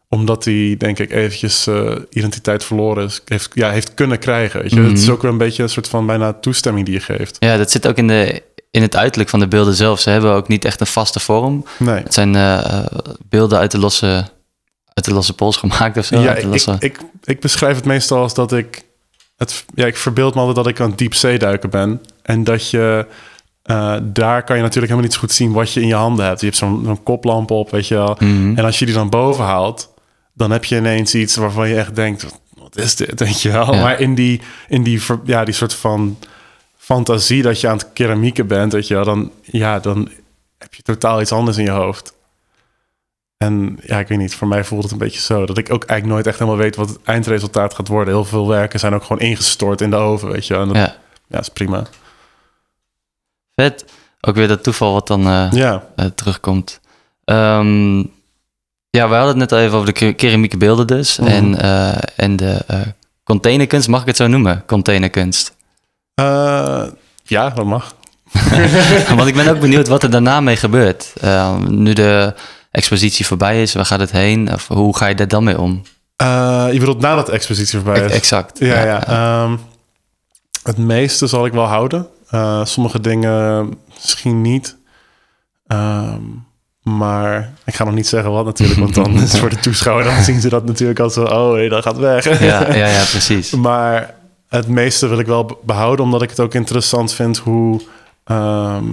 Omdat hij, denk ik, eventjes eh, identiteit verloren is, heeft, ja, heeft kunnen krijgen. Weet je? Mhm. Het is ook weer een beetje een soort van bijna toestemming die je geeft. Ja, dat zit ook in, de, in het uiterlijk van de beelden zelf. Ze hebben ook niet echt een vaste vorm. Nee. Het zijn eh, beelden uit de losse, uit de losse pols gemaakt of zo. Ja, uit de ik, ik, ik beschrijf het meestal als dat ik... Het, ja, ik verbeeld me altijd dat ik aan het diepzeeduiken ben. En dat je... eh, daar kan je natuurlijk helemaal niet zo goed zien wat je in je handen hebt. Je hebt zo'n koplamp op, weet je wel. Mhm. En als je die dan boven haalt... dan heb je ineens iets waarvan je echt denkt... wat is dit, weet je wel? Ja. Maar in die, in die, ja, die soort van fantasie dat je aan het keramieken bent... weet je wel, dan, ja, dan heb je totaal iets anders in je hoofd. En ja, ik weet niet, voor mij voelt het een beetje zo. Dat ik ook eigenlijk nooit echt helemaal weet wat het eindresultaat gaat worden. Heel veel werken zijn ook gewoon ingestort in de oven, weet je wel. En dat ja. Ja, is prima. vet. Ook weer dat toeval wat dan eh, Ja, eh, terugkomt. Ehm, ja, we hadden het net al even over de ke- keramieke beelden dus. Mhm. En, eh, en de containerkunst, mag ik het zo noemen? Containerkunst. Ja dat mag. Want ik ben ook benieuwd wat er daarna mee gebeurt. Ehm, nu de expositie voorbij is, waar gaat het heen? Of hoe ga je daar dan mee om? Eh, je bedoelt nadat de expositie voorbij is? Exact. Ja, ja. Ehm, het meeste zal ik wel houden. Eh, sommige dingen misschien niet. Ehm, maar ik ga nog niet zeggen wat natuurlijk, want dan is voor de toeschouwer, dan zien ze dat natuurlijk als zo, oh, hey, dat gaat weg. Ja, ja, ja, precies. Maar het meeste wil ik wel be- behouden, omdat ik het ook interessant vind hoe. ehm,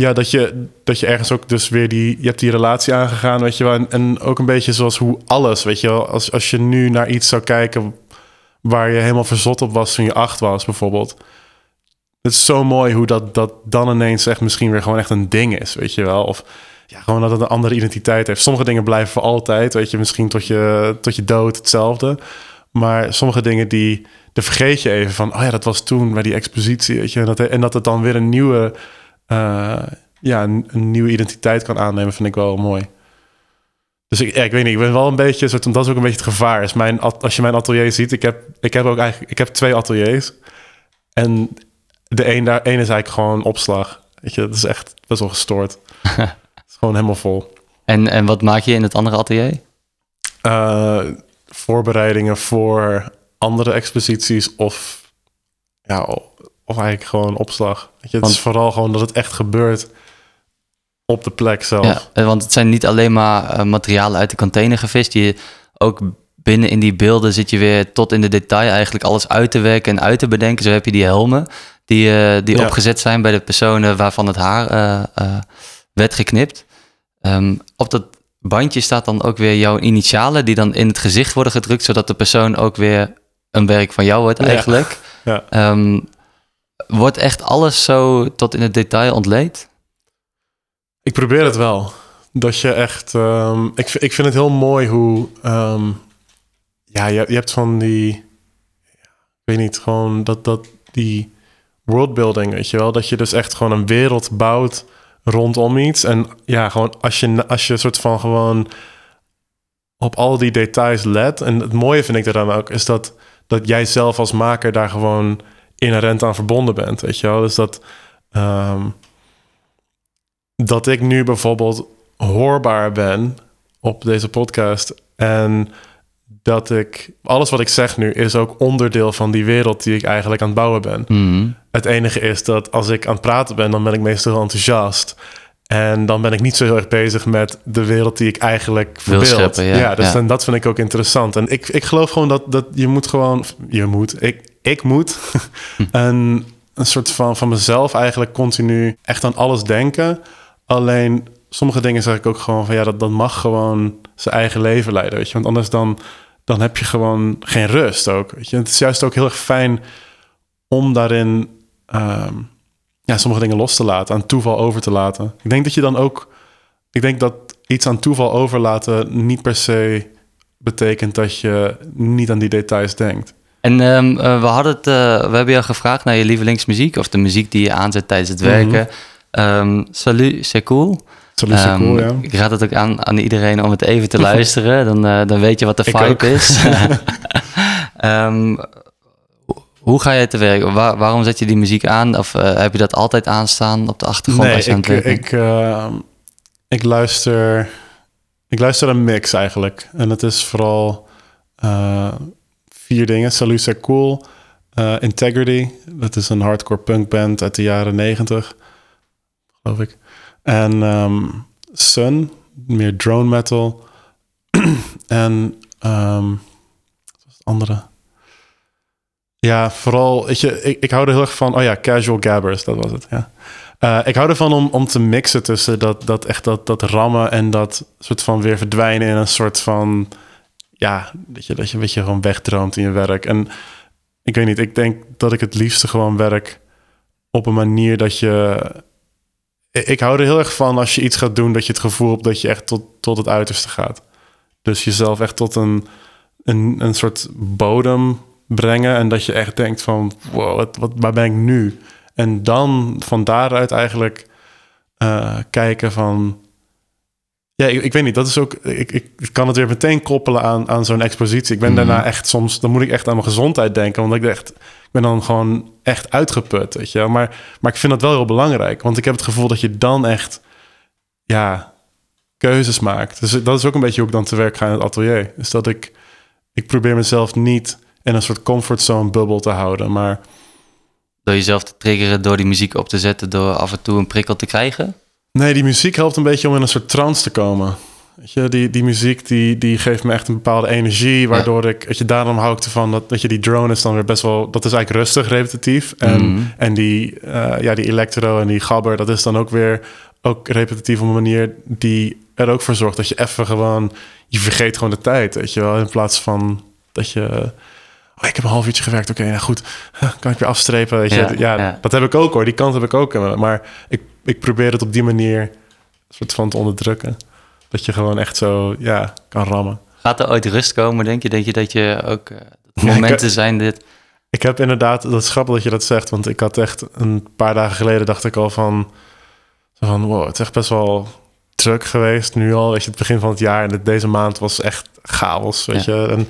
ja, dat je, dat je ergens ook dus weer die... Je hebt die relatie aangegaan, weet je wel. En, ook een beetje zoals hoe alles, weet je wel. Als, als je nu naar iets zou kijken waar je helemaal verzot op was toen je acht was, bijvoorbeeld. Het is zo mooi hoe dat, dat dan ineens echt misschien weer gewoon echt een ding is, weet je wel. Of ja, gewoon dat het een andere identiteit heeft. Sommige dingen blijven voor altijd, weet je. Misschien tot je, tot je dood hetzelfde. Maar sommige dingen die... Dan vergeet je even van... Oh ja, dat was toen bij die expositie, weet je. En dat, en dat het dan weer een nieuwe... eh, ja, een, een nieuwe identiteit kan aannemen, vind ik wel mooi. Dus ik, ja, ik weet niet, ik ben wel een beetje... Soort, dat is ook een beetje het gevaar. Is mijn, als je mijn atelier ziet, ik heb, ik heb ook eigenlijk... Ik heb twee ateliers. En de een, daar, één is eigenlijk gewoon opslag. Weet je, dat is echt best wel gestoord. het is gewoon helemaal vol. En, en wat maak je in het andere atelier? Eh, voorbereidingen voor andere exposities of, ja, of eigenlijk gewoon opslag. Weet je, het is vooral gewoon dat het echt gebeurt op de plek zelf. Ja, eh, want het zijn niet alleen maar eh, materialen uit de container gevist. Je, ook binnen in die beelden zit je weer tot in de detail eigenlijk alles uit te werken en uit te bedenken. Zo heb je die helmen die, eh, die Ja. opgezet zijn bij de personen waarvan het haar werd geknipt. Ehm, op dat bandje staat dan ook weer jouw initialen die dan in het gezicht worden gedrukt, zodat de persoon ook weer een werk van jou wordt eigenlijk. Ja. Ehm, wordt echt alles zo tot in het detail ontleed? Ik probeer het wel. Dat je echt. ehm, ik, ik vind het heel mooi hoe. ehm, ja, je, je hebt van die. Ik weet niet, gewoon dat, dat die worldbuilding, weet je wel. Dat je dus echt gewoon een wereld bouwt rondom iets. En ja, gewoon als je, als je soort van gewoon op al die details let. En het mooie vind ik dan ook, is dat, dat jij zelf als maker daar gewoon inherent aan verbonden bent, weet je wel. Dus dat. ehm, dat ik nu bijvoorbeeld hoorbaar ben op deze podcast. En dat ik alles wat ik zeg nu is ook onderdeel van die wereld die ik eigenlijk aan het bouwen ben. Mhm. Het enige is dat als ik aan het praten ben, dan ben ik meestal heel enthousiast. En dan ben ik niet zo heel erg bezig met de wereld die ik eigenlijk Wil verbeeld. scheppen, ja. dus Ja. Dan, dat vind ik ook interessant. En ik, ik geloof gewoon dat, dat je moet gewoon... Je moet, ik, ik moet een, een soort van, van mezelf eigenlijk continu echt aan alles denken. Alleen sommige dingen zeg ik ook gewoon van... Ja, dat, dat mag gewoon zijn eigen leven leiden, weet je. Want anders dan, dan heb je gewoon geen rust ook, weet je. Het is juist ook heel erg fijn om daarin ehm, ja, sommige dingen los te laten, aan toeval over te laten. Ik denk dat je dan ook, ik denk dat iets aan toeval overlaten niet per se betekent dat je niet aan die details denkt. En ehm, eh, we, hadden het, eh, we hebben jou gevraagd naar je lievelingsmuziek of de muziek die je aanzet tijdens het Mhm. werken. Ehm, salut, c'est cool. Is Ehm, cool, ja. Ik raad het ook aan, aan iedereen om het even te luisteren. Dan, eh, dan weet je wat de Ik vibe ook. is. Hoe ga je te werk? Waar- waarom zet je die muziek aan? Of heb je dat altijd aanstaan op de achtergrond Nee, als je aan ik, het werk bent? ik, ik luister, ik luister een mix eigenlijk. En het is vooral vier dingen. Salut, c'est cool. eh, Integrity, dat is een hardcore punk band uit de jaren negentig, geloof ik. En ehm, Sun, meer drone metal. en ehm, wat was het andere? Ja, vooral, ik, ik hou er heel erg van. Oh ja, Casual Gabbers, dat was het. Ja. Eh, ik hou ervan om, om te mixen tussen dat, dat echt dat, dat rammen en dat soort van weer verdwijnen in een soort van. Ja, dat je, dat je gewoon wegdroomt in je werk. En ik weet niet, ik denk dat ik het liefste gewoon werk op een manier dat je. Ik ik hou er heel erg van als je iets gaat doen dat je het gevoel hebt dat je echt tot, tot het uiterste gaat. Dus jezelf echt tot een, een, een soort bodem brengen. En dat je echt denkt van, wow, wat, wat, waar ben ik nu? En dan van daaruit eigenlijk eh, kijken van... Ja, ik, ik weet niet, dat is ook... Ik, ik kan het weer meteen koppelen aan, aan zo'n expositie. Ik ben Mhm. daarna echt soms... Dan moet ik echt aan mijn gezondheid denken. Want ik echt... Ik ben dan gewoon echt uitgeput, weet je. Maar, maar ik vind dat wel heel belangrijk. Want ik heb het gevoel dat je dan echt... Ja, keuzes maakt. Dus dat is ook een beetje hoe ik dan te werk ga in het atelier. Dus dat ik... Ik probeer mezelf niet in een soort comfortzone bubbel te houden. Maar Door jezelf te triggeren, door die muziek op te zetten, door af en toe een prikkel te krijgen? Nee, die muziek helpt een beetje om in een soort trance te komen. Weet je, die, die muziek die, die geeft me echt een bepaalde energie, waardoor ik, weet je, daarom hou ik ervan dat, dat je die drone is dan weer best wel, dat is eigenlijk rustig, repetitief. En, Mhm. en die, eh, ja, die electro en die gabber, dat is dan ook weer ook repetitief op een manier die er ook voor zorgt dat je even gewoon, je vergeet gewoon de tijd, weet je wel, in plaats van dat je, oh, ik heb een half uurtje gewerkt, oké, nou goed, kan ik weer afstrepen, weet je. Ja, Ja, ja. dat heb ik ook hoor, die kant heb ik ook, eh, maar ik, ik probeer het op die manier soort van te onderdrukken. Dat je gewoon echt zo, ja, kan rammen. Gaat er ooit rust komen, denk je? Denk je dat je ook eh, momenten zijn dit... Ik heb inderdaad, dat is grappig dat je dat zegt, want ik had echt een paar dagen geleden dacht ik al van, van wow, het is echt best wel druk geweest nu al. Weet je, het begin van het jaar en deze maand was echt chaos, weet Ja. je. En,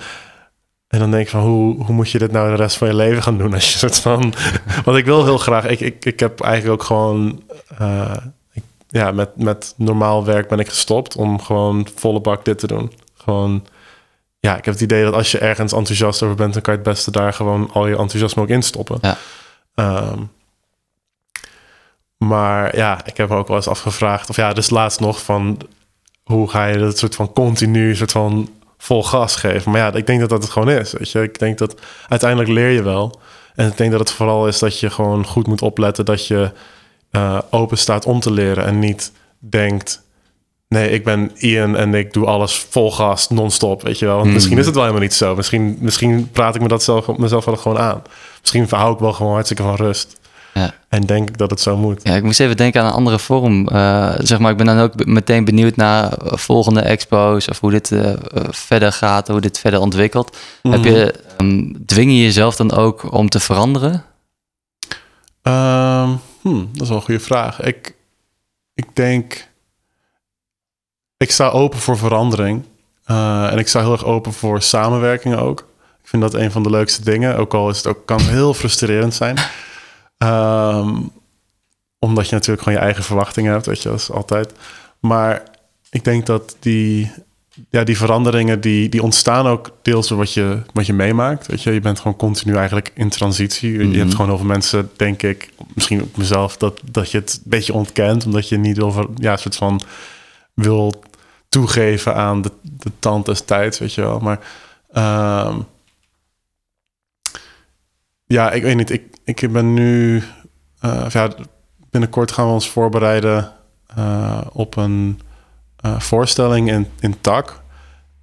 en dan denk ik van, hoe, hoe moet je dit nou de rest van je leven gaan doen? Als je soort van, want ik wil heel graag, ik, ik, ik heb eigenlijk ook gewoon, eh, ik, ja, met, met normaal werk ben ik gestopt om gewoon volle bak dit te doen. Gewoon, ja, ik heb het idee dat als je ergens enthousiast over bent, dan kan je het beste daar gewoon al je enthousiasme ook in stoppen. Ja. Ehm, maar ja, ik heb me ook wel eens afgevraagd, of ja, dus laatst nog van hoe ga je dat soort van continu, soort van vol gas geven. Maar ja, ik denk dat dat het gewoon is. Weet je, ik denk dat uiteindelijk leer je wel. En ik denk dat het vooral is dat je gewoon goed moet opletten dat je eh, open staat om te leren en niet denkt... nee, ik ben Ian en ik doe alles vol gas, non-stop, weet je wel. Want Misschien is het wel helemaal niet zo. Misschien, misschien praat ik me dat zelf, mezelf wel gewoon aan. Misschien verhoud ik wel gewoon hartstikke van rust. Ja. En denk ik dat het zo moet. Ja, ik moest even denken aan een andere vorm. Uh, zeg maar, ik ben dan ook meteen benieuwd naar volgende expo's of hoe dit uh, verder gaat, hoe dit verder ontwikkelt. Mm. Heb je, um, dwing je jezelf dan ook om te veranderen? Um, hmm, dat is wel een goede vraag. Ik, ik denk, ik sta open voor verandering. Uh, en ik sta heel erg open voor samenwerking ook. Ik vind dat een van de leukste dingen. Ook al is het ook, kan heel frustrerend zijn. Um, omdat je natuurlijk gewoon je eigen verwachtingen hebt, weet je, dat is altijd. Maar ik denk dat die, ja, die veranderingen, die, die ontstaan ook deels door wat je, wat je meemaakt. Weet je, je bent gewoon continu eigenlijk in transitie. Je hebt mhm. gewoon heel veel mensen, denk ik, misschien ook mezelf, dat, dat je het een beetje ontkent, omdat je niet over, ja, soort van wil toegeven aan de, de tand des tijds, weet je wel. Maar um, ja, ik weet niet. Ik, ik ben nu. Uh, ja, binnenkort gaan we ons voorbereiden uh, op een uh, voorstelling in, in Tak.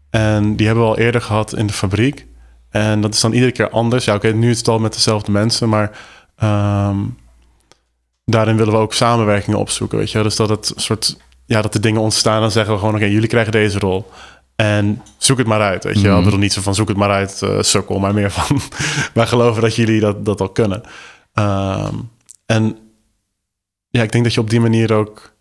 En die hebben we al eerder gehad in de fabriek. En dat is dan iedere keer anders. Ja, oké, nu is het al met dezelfde mensen, maar um, daarin willen we ook samenwerkingen opzoeken. Weet je, dus dat het soort. Ja, dat de dingen ontstaan, dan zeggen we gewoon: oké, jullie krijgen deze rol. En zoek het maar uit, weet je wel. Mhm. bedoel niet zo van zoek het maar uit, uh, sukkel, maar meer van... wij geloven dat jullie dat, dat al kunnen. Um, en ja, ik denk dat je op die manier ook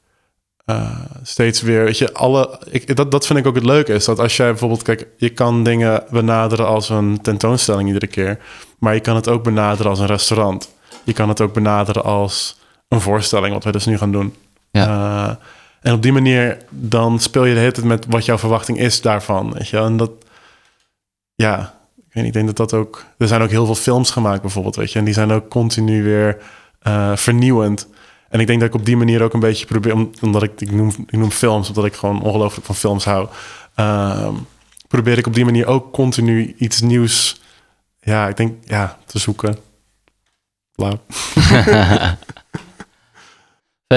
uh, steeds weer... Weet je, alle... Ik, dat, dat vind ik ook het leuke, is dat als jij bijvoorbeeld... Kijk, je kan dingen benaderen als een tentoonstelling iedere keer. Maar je kan het ook benaderen als een restaurant. Je kan het ook benaderen als een voorstelling, wat we dus nu gaan doen. Ja. Uh, en op die manier dan speel je de hele tijd met wat jouw verwachting is daarvan. Weet je? En dat, ja, ik, weet niet, ik denk dat dat ook. Er zijn ook heel veel films gemaakt, bijvoorbeeld, weet je, en die zijn ook continu weer uh, vernieuwend. En ik denk dat ik op die manier ook een beetje probeer, omdat ik, ik, noem, ik noem films, omdat ik gewoon ongelooflijk van films hou. Uh, probeer ik op die manier ook continu iets nieuws, ja, ik denk, ja, te zoeken. Blauw.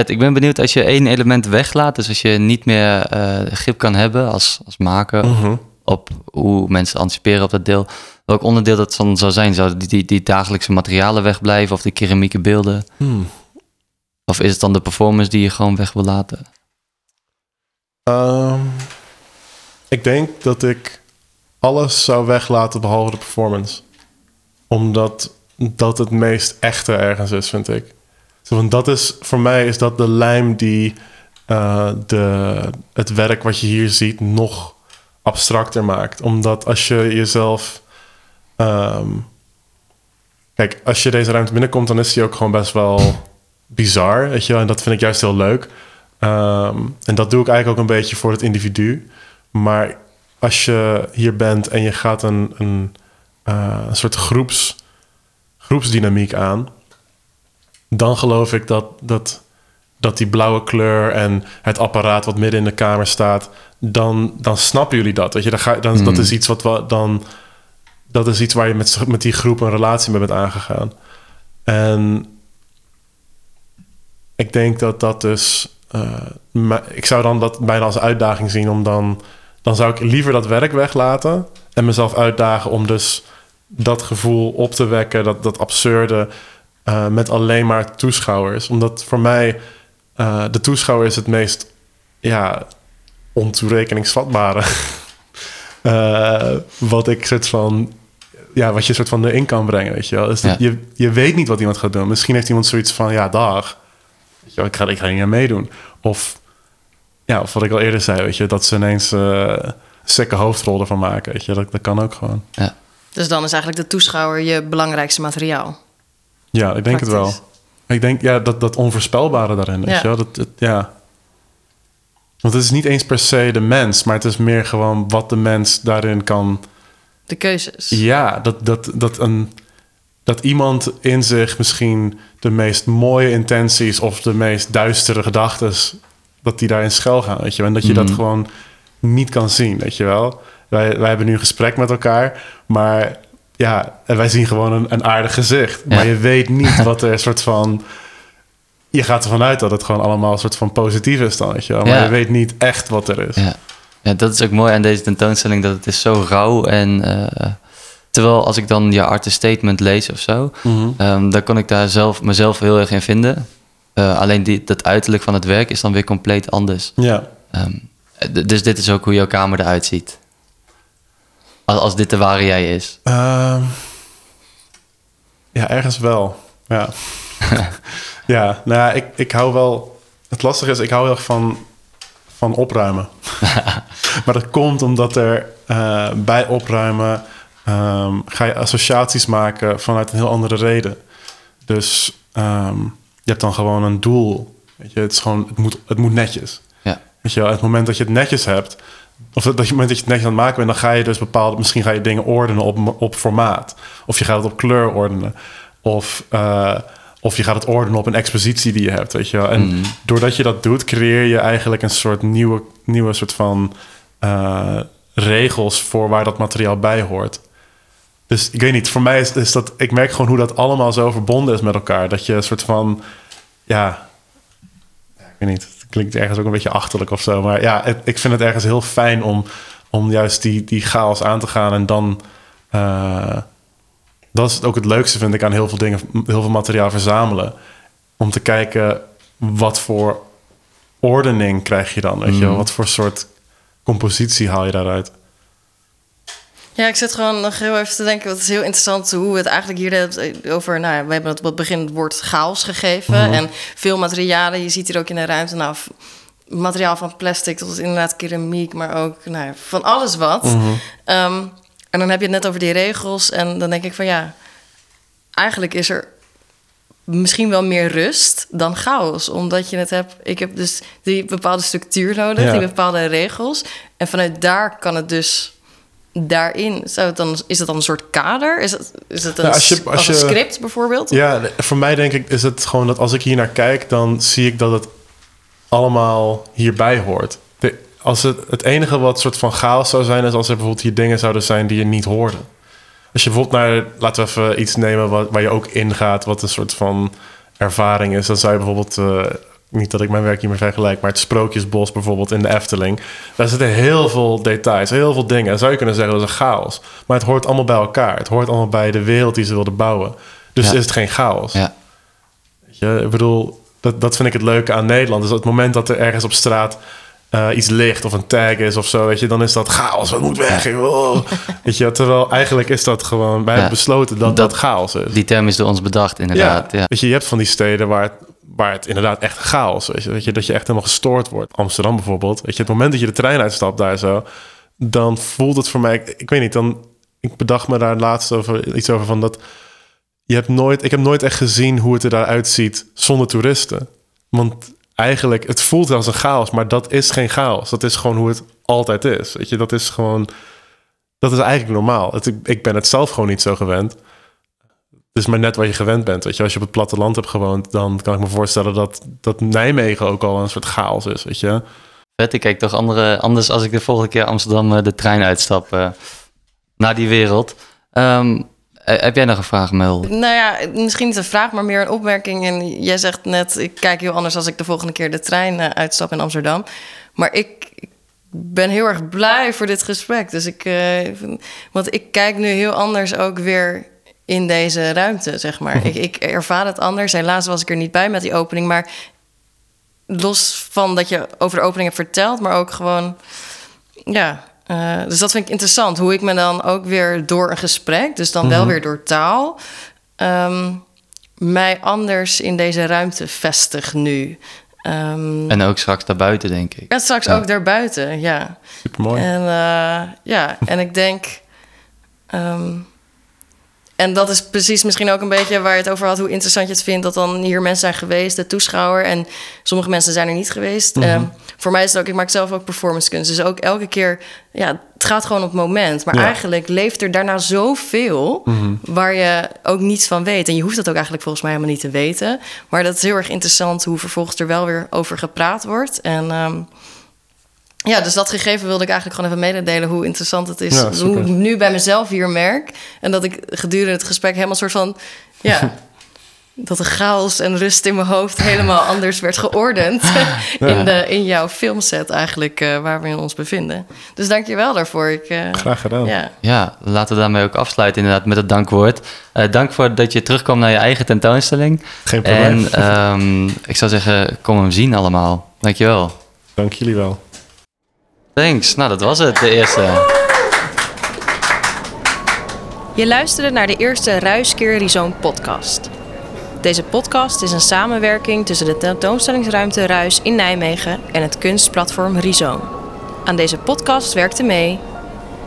Ik ben benieuwd als je één element weglaat, dus als je niet meer uh, grip kan hebben als, als maker mhm. op hoe mensen anticiperen op dat deel, welk onderdeel dat dan zou zijn? Zou die, die, die dagelijkse materialen wegblijven of de keramieke beelden? Hmm. Of is het dan de performance die je gewoon weg wil laten? Um, ik denk dat ik alles zou weglaten behalve de performance. Omdat dat het meest echte ergens is, vind ik. Want dat is, voor mij is dat de lijm die uh, de, het werk wat je hier ziet nog abstracter maakt. Omdat als je jezelf. Um, kijk, als je deze ruimte binnenkomt, dan is die ook gewoon best wel bizar. Weet je wel? En dat vind ik juist heel leuk. Um, en dat doe ik eigenlijk ook een beetje voor het individu. Maar als je hier bent en je gaat een, een, uh, een soort groeps, groepsdynamiek aan dan geloof ik dat, dat, dat die blauwe kleur en het apparaat wat midden in de kamer staat, dan, dan snappen jullie dat. Weet je, dan ga, dan, Dat is iets wat we dan. Dat is iets waar je met, met die groep een relatie mee bent aangegaan. En ik denk dat dat dus. Uh, ik zou dan dat bijna als uitdaging zien om dan. Dan zou ik liever dat werk weglaten en mezelf uitdagen om dus dat gevoel op te wekken, dat, dat absurde uh, met alleen maar toeschouwers. Omdat voor mij uh, de toeschouwer is het meest ja, ontoerekeningsvatbare. uh, wat ik soort van. Ja, wat je soort van erin kan brengen, weet je wel. Dus ja. je, je weet niet wat iemand gaat doen. Misschien heeft iemand zoiets van, ja, dag. Weet je wel, ik, ga, ik ga niet aan meedoen. Of, ja, of wat ik al eerder zei, weet je, dat ze ineens uh, sekke hoofdrol ervan maken. Weet je, dat, dat kan ook gewoon. Ja. Dus dan is eigenlijk de toeschouwer je belangrijkste materiaal. Ja, ik denk het wel. Ik denk, ja, dat, dat onvoorspelbare daarin, ja. je wel? Dat, het, ja. Want het is niet eens per se de mens, maar het is meer gewoon wat de mens daarin kan... De keuzes. Ja, dat, dat, dat, een, dat iemand in zich misschien de meest mooie intenties... of de meest duistere gedachten, dat die daarin schuil gaan, weet je wel? En dat je dat mhm. gewoon niet kan zien, weet je wel? Wij, wij hebben nu een gesprek met elkaar, maar ja, en wij zien gewoon een, een aardig gezicht. Maar je weet niet wat er een soort van... je gaat ervan uit dat het gewoon allemaal een soort van positief is dan, weet je wel. Maar Ja. je weet niet echt wat er is. Ja. ja, dat is ook mooi aan deze tentoonstelling, dat het is zo rauw. En eh, terwijl als ik dan je artist statement lees of zo, Mhm. ehm, dan kon ik daar zelf, mezelf heel erg in vinden. Eh, alleen die, dat uiterlijk van het werk is dan weer compleet anders. Ja. Ehm, dus dit is ook hoe jouw kamer eruit ziet. Als, als dit de ware jij is. Ehm, ja, ergens wel. Ja. ja, nou ja, ik, ik hou wel... Het lastige is, ik hou heel erg van, van opruimen. maar dat komt omdat er eh, bij opruimen... ehm, ga je associaties maken vanuit een heel andere reden. Dus ehm, je hebt dan gewoon een doel. Weet je, het, is gewoon, het, moet, het moet netjes. Ja. Weet je wel, het moment dat je het netjes hebt, of dat je het moment dat je het netjes aan het maken bent, dan ga je dus bepaalde, misschien ga je dingen ordenen op, op formaat. Of je gaat het op kleur ordenen. Of, eh, of je gaat het ordenen op een expositie die je hebt, weet je wel. En Mhm. doordat je dat doet, creëer je eigenlijk een soort nieuwe, nieuwe soort van eh, regels voor waar dat materiaal bij hoort. Dus ik weet niet, voor mij is, is dat, ik merk gewoon hoe dat allemaal zo verbonden is met elkaar. Dat je een soort van, ja, ja, ik weet niet, klinkt ergens ook een beetje achterlijk of zo. Maar ja, het- ik vind het ergens heel fijn om, om juist die, die chaos aan te gaan. En dan, eh, dat is ook het leukste vind ik aan heel veel dingen, heel veel materiaal verzamelen. Om te kijken wat voor ordening krijg je dan, weet je? Mhm. Wat voor soort compositie haal je daaruit? Ja, ik zit gewoon nog heel even te denken. Het is heel interessant hoe we het eigenlijk hier hebben over. Nou, we hebben het op het begin het woord chaos gegeven. Mhm. En veel materialen. Je ziet hier ook in de ruimte. Nou, materiaal van plastic tot inderdaad keramiek, maar ook nou, van alles wat. Mhm. Ehm, en dan heb je het net over die regels. En dan denk ik van ja, eigenlijk is er misschien wel meer rust dan chaos. Omdat je het hebt. Ik heb dus die bepaalde structuur nodig, Ja. die bepaalde regels. En vanuit daar kan het dus. Daarin zou het dan, is het dan een soort kader? Is het, is het een, Ja, als je- s- als als een je- script bijvoorbeeld? Ja, voor mij denk ik is het gewoon dat als ik hier naar kijk, dan zie ik dat het allemaal hierbij hoort. De, als het, het enige wat soort van chaos zou zijn, is als er bijvoorbeeld hier dingen zouden zijn die je niet hoorde. Als je bijvoorbeeld naar, laten we even iets nemen wat, waar je ook ingaat, wat een soort van ervaring is, dan zou je bijvoorbeeld, eh, niet dat ik mijn werk hiermee vergelijk, maar het Sprookjesbos bijvoorbeeld in de Efteling. Daar zitten heel veel details, heel veel dingen. En zou je kunnen zeggen dat is een chaos. Maar het hoort allemaal bij elkaar. Het hoort allemaal bij de wereld die ze wilden bouwen. Dus Ja. is het geen chaos. Ja. Weet je, ik bedoel, dat, dat vind ik het leuke aan Nederland. Dus op het moment dat er ergens op straat eh, iets ligt of een tag is of zo, weet je, dan is dat chaos. Het moet weg. Oh. weet je, terwijl eigenlijk is dat gewoon, wij Ja. hebben besloten dat dat, Dat- chaos is. Die term is door ons bedacht, inderdaad. Ja. Weet je, je hebt van die steden waar waar het inderdaad echt chaos is. Weet je, dat je echt helemaal gestoord wordt. Amsterdam bijvoorbeeld. Weet je, het moment dat je de trein uitstapt daar zo, dan voelt het voor mij, ik, weet niet, dan, ik bedacht me daar laatst over iets over van dat je hebt nooit, ik heb nooit echt gezien hoe het er daaruit ziet zonder toeristen. Want eigenlijk, het voelt als een chaos, maar dat is geen chaos. Dat is gewoon hoe het altijd is. Weet je, dat is gewoon, dat is eigenlijk normaal. Ik ben het zelf gewoon niet zo gewend. Het is maar net wat je gewend bent. Weet je, als je op het platteland hebt gewoond, dan kan ik me voorstellen dat, dat Nijmegen ook al een soort chaos is. Weet je, Vet, ik kijk toch andere, anders als ik de volgende keer Amsterdam eh, de trein uitstap eh, naar die wereld. Ehm, eh, heb jij nog een vraag, Mel? Nou ja, misschien niet een vraag, maar meer een opmerking. En jij zegt net, ik kijk heel anders als ik de volgende keer de trein eh, uitstap in Amsterdam. Maar ik, ik ben heel erg blij voor dit gesprek. Dus ik, eh, want ik kijk nu heel anders ook weer in deze ruimte, zeg maar. ik, ik ervaar het anders. Helaas was ik er niet bij met die opening, maar los van dat je over de opening hebt verteld, maar ook gewoon, ja. eh, dus dat vind ik interessant, hoe ik me dan ook weer door een gesprek, dus dan wel weer door taal, ehm, mij anders in deze ruimte vestig nu. Ehm, En ook straks daarbuiten, denk ik. en straks Ja. ook daarbuiten, ja. super mooi. En eh, ja, en ik denk. ehm, en dat is precies misschien ook een beetje waar je het over had, hoe interessant je het vindt dat dan hier mensen zijn geweest, de toeschouwer. En sommige mensen zijn er niet geweest. Ehm, voor mij is het ook, ik maak zelf ook performancekunst. Dus ook elke keer, ja, het gaat gewoon op het moment. Maar Ja. eigenlijk leeft er daarna zoveel waar je ook niets van weet. En je hoeft dat ook eigenlijk volgens mij helemaal niet te weten. Maar dat is heel erg interessant hoe vervolgens er wel weer over gepraat wordt. En ehm, ja, dus dat gegeven wilde ik eigenlijk gewoon even mededelen hoe interessant het is. Ja, hoe ik nu bij mezelf hier merk. En dat ik gedurende het gesprek helemaal soort van. Ja, dat de chaos en rust in mijn hoofd helemaal anders werd geordend. in, de, in jouw filmset eigenlijk, uh, waar we ons bevinden. Dus dank je wel daarvoor. Ik, uh, Graag gedaan. Ja. ja, laten we daarmee ook afsluiten inderdaad met het dankwoord. Uh, dank voor dat je terugkwam naar je eigen tentoonstelling. Geen probleem. En um, ik zou zeggen, kom hem zien allemaal. Dank je wel. Dank jullie wel. Thanks. Nou, dat was het, de eerste. Je luisterde naar de eerste Ruiskeer Rhizoom podcast. Deze podcast is een samenwerking tussen de tentoonstellingsruimte Ruis in Nijmegen en het kunstplatform Rhizoom. Aan deze podcast werkte mee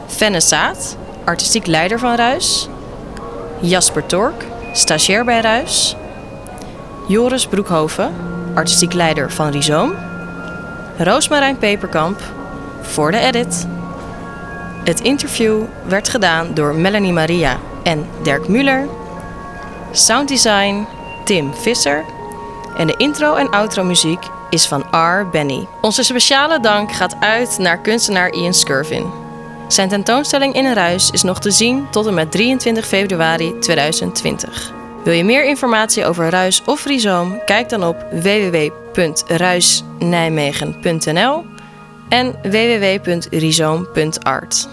Fenne Saat, artistiek leider van Ruis, Jasper Tork, stagiair bij Ruis, Joris Broekhoven, artistiek leider van Rhizoom, Roosmarijn Peperkamp, voor de edit. Het interview werd gedaan door Melanie Maria en Dirk Muller. Sounddesign Tim Visser. En de intro en outro muziek is van R. Benny. Onze speciale dank gaat uit naar kunstenaar Ian Skirvin. Zijn tentoonstelling in een ruis is nog te zien tot en met 23 februari 2020. Wil je meer informatie over Ruis of Rhizoom? Kijk dan op www.ruisnijmegen.nl en www.rhizoom.art.